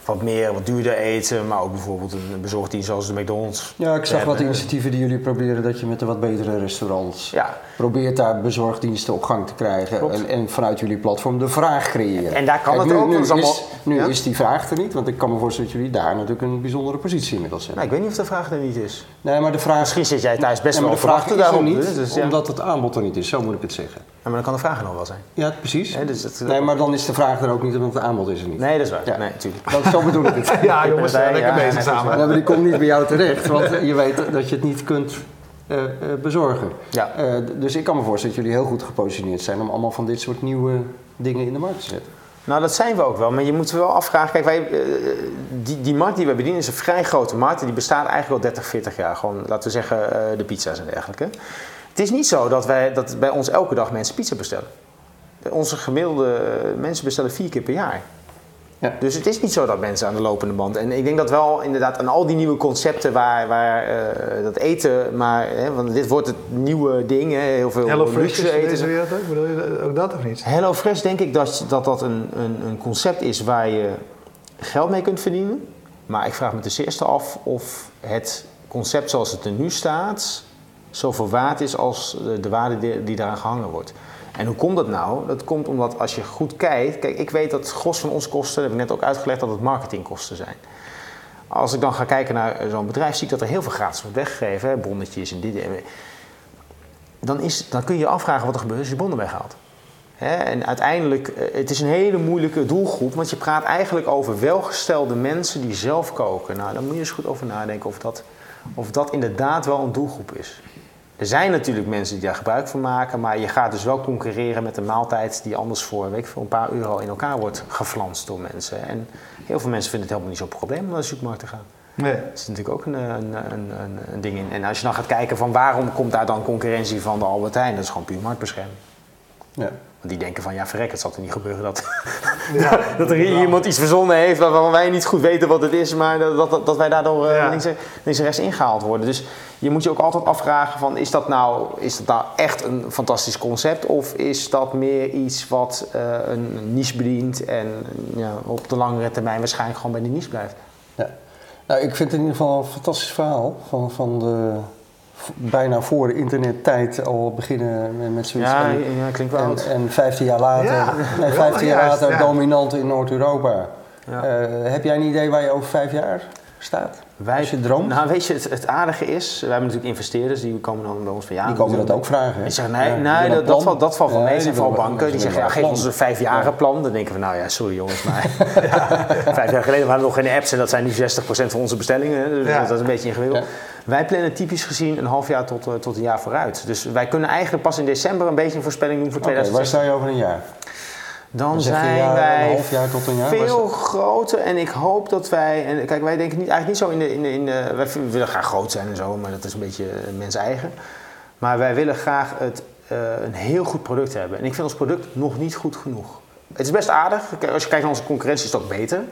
[SPEAKER 2] wat meer, wat duurder eten, maar ook bijvoorbeeld een bezorgdienst zoals de McDonald's.
[SPEAKER 3] Ja, ik zag wat initiatieven die jullie proberen dat je met de wat betere restaurants
[SPEAKER 2] Ja.
[SPEAKER 3] probeert daar bezorgdiensten op gang te krijgen en, en vanuit jullie platform de vraag creëren.
[SPEAKER 2] En daar kan
[SPEAKER 3] Kijk,
[SPEAKER 2] het
[SPEAKER 3] nu,
[SPEAKER 2] ook,
[SPEAKER 3] Nu,
[SPEAKER 2] is allemaal-
[SPEAKER 3] nu
[SPEAKER 2] Ja?
[SPEAKER 3] is die vraag er niet, want ik kan me voorstellen dat jullie daar natuurlijk een bijzondere positie inmiddels hebben.
[SPEAKER 2] Nou, ik weet niet of de vraag er niet is.
[SPEAKER 3] Nee, maar de vraag,
[SPEAKER 2] Misschien zit jij thuis best
[SPEAKER 3] Nee,
[SPEAKER 2] wel
[SPEAKER 3] maar de vraag is
[SPEAKER 2] daarop.
[SPEAKER 3] niet,
[SPEAKER 2] dus, ja.
[SPEAKER 3] omdat het aanbod er niet is, zo moet ik het zeggen.
[SPEAKER 2] Ja, maar dan kan de vraag er nog wel zijn.
[SPEAKER 3] Ja, precies.
[SPEAKER 2] Hè, dus het-
[SPEAKER 3] nee, maar dan is de vraag er ook niet, omdat het aanbod is er niet.
[SPEAKER 2] Nee, dat is waar.
[SPEAKER 3] Ja.
[SPEAKER 2] Nee, natuurlijk.
[SPEAKER 3] Dat, zo bedoel ik het.
[SPEAKER 1] Ja, jongens, eh, lekker
[SPEAKER 2] ja,
[SPEAKER 1] bezig
[SPEAKER 2] nee,
[SPEAKER 1] samen.
[SPEAKER 3] Ja, maar die komt niet bij jou terecht, want je weet dat je het niet kunt eh, eh, bezorgen.
[SPEAKER 2] Ja.
[SPEAKER 3] Eh, dus ik kan me voorstellen dat jullie heel goed gepositioneerd zijn om allemaal van dit soort nieuwe dingen in de markt te zetten.
[SPEAKER 2] Nou, dat zijn we ook wel. Maar je moet wel afvragen. Kijk, wij, eh, die, die markt die we bedienen is een vrij grote markt. En die bestaat eigenlijk al 30, 40 jaar. Gewoon, laten we zeggen, eh, de pizza's en dergelijke. Het is niet zo dat, wij, dat bij ons elke dag mensen pizza bestellen. Onze gemiddelde eh, mensen bestellen vier keer per jaar.
[SPEAKER 3] Ja.
[SPEAKER 2] Dus het is niet zo dat mensen aan de lopende band. En ik denk dat wel inderdaad aan al die nieuwe concepten waar, waar eh, dat eten, maar, hè, want dit wordt het nieuwe ding, hè, heel veel
[SPEAKER 1] Hello Fresh
[SPEAKER 2] eten.
[SPEAKER 1] deze wereld ook? Bedoel je dat- ook dat of niet?
[SPEAKER 2] Hello Fresh denk ik dat dat, dat een, een, een concept is waar je geld mee kunt verdienen. Maar ik vraag me ten eerste af of het concept zoals het er nu staat zoveel waard is als de, de waarde die, daaraan gehangen wordt. En hoe komt dat nou? Dat komt omdat als je goed kijkt, kijk, ik weet dat het gros van onze kosten, heb ik net ook uitgelegd, dat het marketingkosten zijn. Als ik dan ga kijken naar zo'n bedrijf, zie ik dat er heel veel gratis wordt weggegeven, hè, bonnetjes en dit. Dan, is, dan kun je je afvragen wat er gebeurt als je bonnen weghaalt. En uiteindelijk, eh, het is een hele moeilijke doelgroep, want je praat eigenlijk over welgestelde mensen die zelf koken. Nou, daar moet je eens goed over nadenken of dat, of dat inderdaad wel een doelgroep is. Er zijn natuurlijk mensen die daar gebruik van maken, maar je gaat dus wel concurreren met een maaltijd die anders voor, weet ik veel, een paar euro in elkaar wordt geflanst door mensen. En heel veel mensen vinden het helemaal niet zo'n probleem om naar de supermarkt te gaan. Nee. Dat is natuurlijk ook een, een, een, een, ding in. En als je dan gaat kijken van waarom komt daar dan concurrentie van de Albert Heijn, dat is gewoon puur marktbescherming. Ja die denken van ja, verrek, het zal er niet gebeuren dat, ja, dat er iemand iets verzonnen heeft waarvan wij niet goed weten wat het is, maar dat, dat, dat wij daardoor uh, links, links en rechts ingehaald worden. Dus je moet je ook altijd afvragen van is dat nou, is dat nou echt een fantastisch concept of is dat meer iets wat uh, een niche bedient en ja, op de langere termijn waarschijnlijk gewoon bij die niche blijft? Ja.
[SPEAKER 3] Nou, ik vind het in ieder geval een fantastisch verhaal van, van de bijna voor de internettijd al beginnen met zoiets.
[SPEAKER 2] Ja, en, ja klinkt wel
[SPEAKER 3] en, en 15 jaar later, ja, 15 jaar later dominant in Noord-Europa. Uh, heb jij een idee waar je over vijf jaar staat? Wij, Als je droomt?
[SPEAKER 2] Nou, weet je, het, het, aardige is, we hebben natuurlijk investeerders die komen dan bij ons van ja.
[SPEAKER 3] Die komen dat ook vragen.
[SPEAKER 2] Die zeggen nee, nee dat, dat, valt, dat valt van mee. zijn vooral banken die zeggen ja, geef ons een vijfjaren plan. Dan denken we nou ja, sorry jongens, maar vijf jaar geleden waren we nog geen apps en dat zijn nu 60% van onze bestellingen. Dus dat is een beetje ingewikkeld. Wij plannen typisch gezien een half jaar tot, uh, tot een jaar vooruit. Dus wij kunnen eigenlijk pas in december een beetje een voorspelling doen voor okay, 2016.
[SPEAKER 3] Waar sta je over een jaar?
[SPEAKER 2] Dan, zijn
[SPEAKER 3] jaar,
[SPEAKER 2] wij
[SPEAKER 3] een half jaar tot een jaar,
[SPEAKER 2] veel groter. En ik hoop dat wij. En kijk, wij denken niet, eigenlijk niet zo in de, in de, in de. Wij willen graag groot zijn en zo, maar dat is een beetje mens eigen. Maar wij willen graag het, uh, een heel goed product hebben. En ik vind ons product nog niet goed genoeg. Het is best aardig. Als je kijkt naar onze concurrentie, is het ook beter.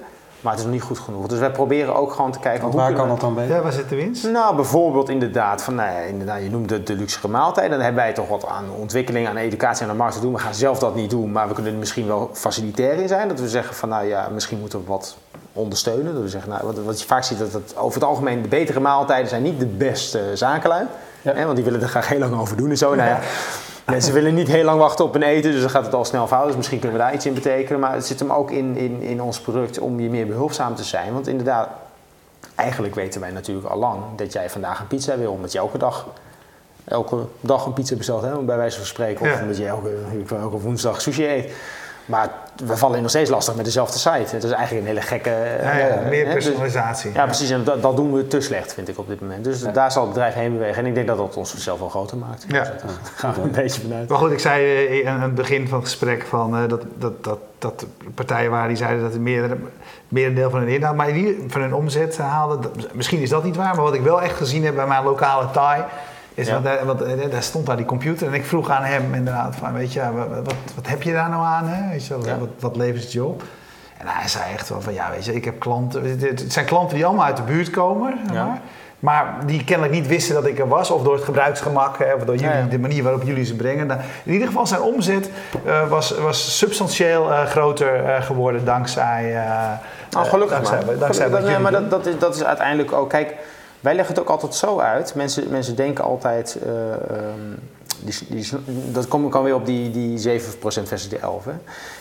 [SPEAKER 2] Maar het is nog niet goed genoeg. Dus wij proberen ook gewoon te kijken...
[SPEAKER 3] hoe waar kan dat dan beter?
[SPEAKER 1] Ja, waar zit de winst?
[SPEAKER 2] Nou, bijvoorbeeld inderdaad, van, nou ja, inderdaad je noemt de, de luxe maaltijden. Dan hebben wij toch wat aan ontwikkeling, aan educatie en aan de markt te doen. We gaan zelf dat niet doen, maar we kunnen er misschien wel facilitair in zijn. Dat we zeggen van, nou ja, misschien moeten we wat ondersteunen. Dat we zeggen, nou, wat, wat je vaak ziet, dat het over het algemeen de betere maaltijden zijn niet de beste zakenlui. Ja. Hè, want die willen er graag heel lang over doen en zo. Nou ja. Mensen willen niet heel lang wachten op een eten, dus dan gaat het al snel fout. Dus misschien kunnen we daar iets in betekenen. Maar het zit hem ook in, in, in ons product om je meer behulpzaam te zijn. Want inderdaad, eigenlijk weten wij natuurlijk al lang dat jij vandaag een pizza wil. Omdat je elke dag, elke dag een pizza bestelt, hè, bij wijze van spreken. Of omdat je elke, elke woensdag sushi eet. Maar we vallen nog steeds lastig met dezelfde site. Het is eigenlijk een hele gekke...
[SPEAKER 1] Ja, ja eh, meer dus- personalisatie.
[SPEAKER 2] ja, precies. En dat, dat, doen we te slecht, vind ik op dit moment. Dus daar zal het bedrijf heen bewegen. En ik denk dat dat ons zelf wel groter maakt. Ja. Dus daar gaan we een beetje vanuit.
[SPEAKER 1] Maar goed, ik zei eh, aan het begin van het gesprek van, uh, dat, dat, dat, dat partijen waren die zeiden dat het meer, meer een deel van hun inhoud, maar die van hun omzet haalden. Misschien is dat niet waar, maar wat ik wel echt gezien heb bij mijn lokale Thai is ja. want, want, eh, daar stond daar die computer en ik vroeg aan hem inderdaad van, weet je, wat, wat, heb je daar nou aan? Hè? Weet je, wat, wat levert het je op? En hij zei echt wel van, ja, weet je, ik heb klanten, het zijn klanten die allemaal uit de buurt komen, maar, maar die kennelijk niet wisten dat ik er was, of door het gebruiksgemak, hè, of door jullie, de manier waarop jullie ze brengen. In ieder geval zijn omzet uh, was, was substantieel uh, groter uh, geworden dankzij...
[SPEAKER 2] oh, gelukkig dankzij, maar. Dankzij gelukkig, nee, maar dat, dat, is, dat is uiteindelijk ook, kijk... Wij leggen het ook altijd zo uit. Mensen, mensen denken altijd. Uh, um, die, die, dat komt weer op die, die 7% versus die 11. Hè.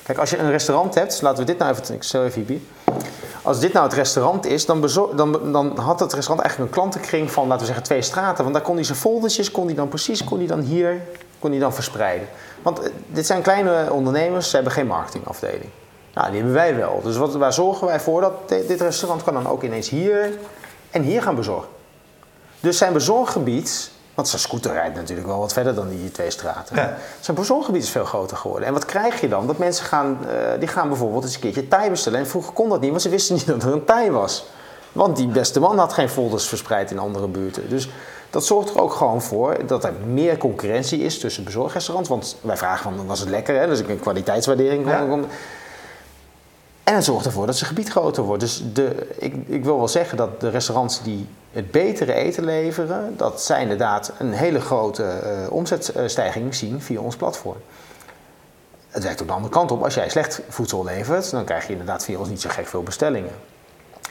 [SPEAKER 2] Kijk, als je een restaurant hebt, laten we dit nou even. Ik stel even hier. Als dit nou het restaurant is, dan, dan, dan had het restaurant eigenlijk een klantenkring van, laten we zeggen, twee straten. Want daar kon hij zijn foldertjes, kon hij dan precies, kon hij dan hier, kon hij dan verspreiden. Want eh, dit zijn kleine ondernemers, ze hebben geen marketingafdeling. Nou, die hebben wij wel. Dus wat, waar zorgen wij voor dat dit restaurant kan dan ook ineens hier en hier gaan bezorgen. Dus zijn bezorggebied, want zijn scooter rijdt natuurlijk wel wat verder dan die twee straten. Ja. Zijn bezorggebied is veel groter geworden. En wat krijg je dan? Dat mensen gaan, uh, die gaan bijvoorbeeld eens een keertje Thai bestellen. En vroeger kon dat niet, want ze wisten niet dat er een Thai was. Want die beste man had geen folders verspreid in andere buurten. Dus dat zorgt er ook gewoon voor dat er meer concurrentie is tussen bezorgrestaurants. Want wij vragen van, was het lekker? Hè? Dus een kwaliteitswaardering. Ja. En het zorgt ervoor dat zijn gebied groter wordt. Dus de, ik, ik wil wel zeggen dat de restaurants die het betere eten leveren, dat zij inderdaad een hele grote uh, omzetstijging zien via ons platform. Het werkt ook de andere kant op. Als jij slecht voedsel levert, dan krijg je inderdaad via ons niet zo gek veel bestellingen.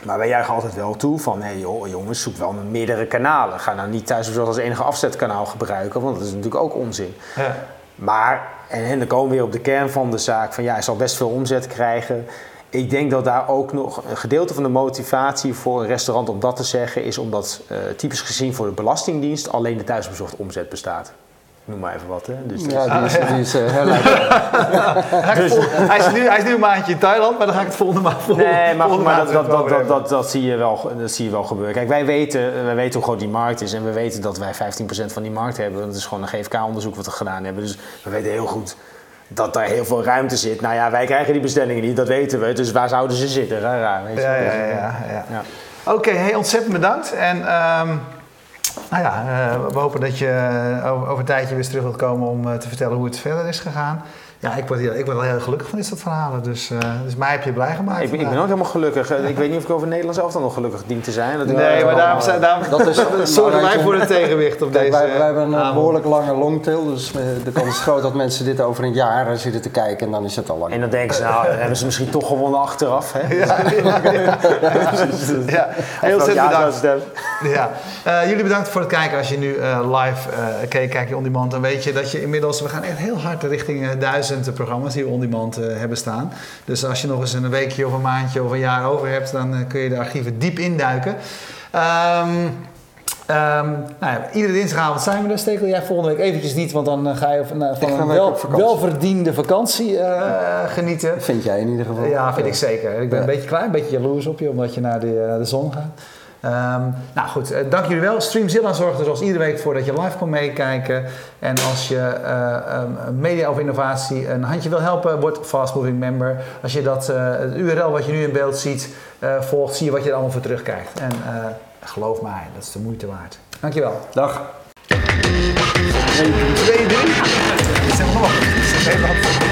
[SPEAKER 2] Maar wij juichen altijd wel toe van, hé hey jongens, zoek wel meerdere kanalen. Ga nou niet thuis als enige afzetkanaal gebruiken, want dat is natuurlijk ook onzin. Ja. Maar, en, en dan komen we weer op de kern van de zaak, van ja, hij zal best veel omzet krijgen. Ik denk dat daar ook nog een gedeelte van de motivatie voor een restaurant om dat te zeggen is omdat uh, typisch gezien voor de Belastingdienst alleen de thuisbezorgd omzet bestaat noem maar even wat. Hè. Dus
[SPEAKER 3] ja, die is, die is uh, heel
[SPEAKER 1] dus, hij, is nu, hij is nu een maandje in Thailand, maar dan ga ik het volgende maand volgende,
[SPEAKER 2] Nee, maar, maar dat, dat, dat, dat, dat, dat, zie je wel, dat zie je wel gebeuren. Kijk, wij weten, wij weten hoe groot die markt is en we weten dat wij 15% van die markt hebben. Dat is gewoon een GFK-onderzoek wat we gedaan hebben. Dus we weten heel goed dat daar heel veel ruimte zit. Nou ja, wij krijgen die bestellingen niet, dat weten we. Dus waar zouden ze zitten? Raar, raar, weet je.
[SPEAKER 1] Ja, ja, ja. ja. ja. Oké, okay, hey, ontzettend bedankt. En um, nou ja, uh, we hopen dat je uh, over, over, een tijdje weer terug wilt komen om uh, te vertellen hoe het verder is gegaan. Ja, ik word, ik word wel heel gelukkig van dit soort verhalen. Dus, uh, dus mij heb je blij gemaakt.
[SPEAKER 2] Ik, ik ben ook helemaal gelukkig. Ik weet niet of ik over Nederland zelf dan nog gelukkig dient te zijn.
[SPEAKER 1] Dat nee, maar daarom, zijn, daarom dat is, zorgen wij voor het tegenwicht op
[SPEAKER 3] Kijk,
[SPEAKER 1] deze
[SPEAKER 3] wij, wij hebben een behoorlijk lange longtail. Dus de kans is groot dat mensen dit over een jaar zitten te kijken. En dan is het al lang.
[SPEAKER 2] En dan denken ze, nou, hebben ze misschien toch gewonnen achteraf. Hè?
[SPEAKER 1] Ja, ja, ja. ja. Heel bedankt. Ja. Uh, jullie bedankt voor het kijken. Als je nu uh, live uh, keek, kijk je on demand. Dan weet je dat je inmiddels, we gaan echt heel hard richting duizend programma's die we on-demand uh, hebben staan. Dus als je nog eens een weekje of een maandje of een jaar over hebt, dan uh, kun je de archieven diep induiken. Um, Um, nou ja, iedere dinsdagavond zijn we er. Stekel jij volgende week eventjes niet, want dan ga je van, van een wel, welverdiende vakantie uh, genieten.
[SPEAKER 3] Vind jij in ieder geval?
[SPEAKER 1] Ja, vind ik zeker. Ik ben ja. een beetje klein, een beetje jaloers op je, omdat je naar de, uh, de zon gaat. Um, nou goed, uh, dank jullie wel. Streamzilla zorgt er zoals iedere week voor dat je live kan meekijken. En als je uh, um, media of innovatie een handje wil helpen, word Fast Moving Member. Als je dat uh, het URL wat je nu in beeld ziet volgt, zie je wat je er allemaal voor terugkrijgt. En geloof mij, dat is de moeite waard. Dankjewel.
[SPEAKER 3] Dag.
[SPEAKER 1] 2, 3. Is er nog?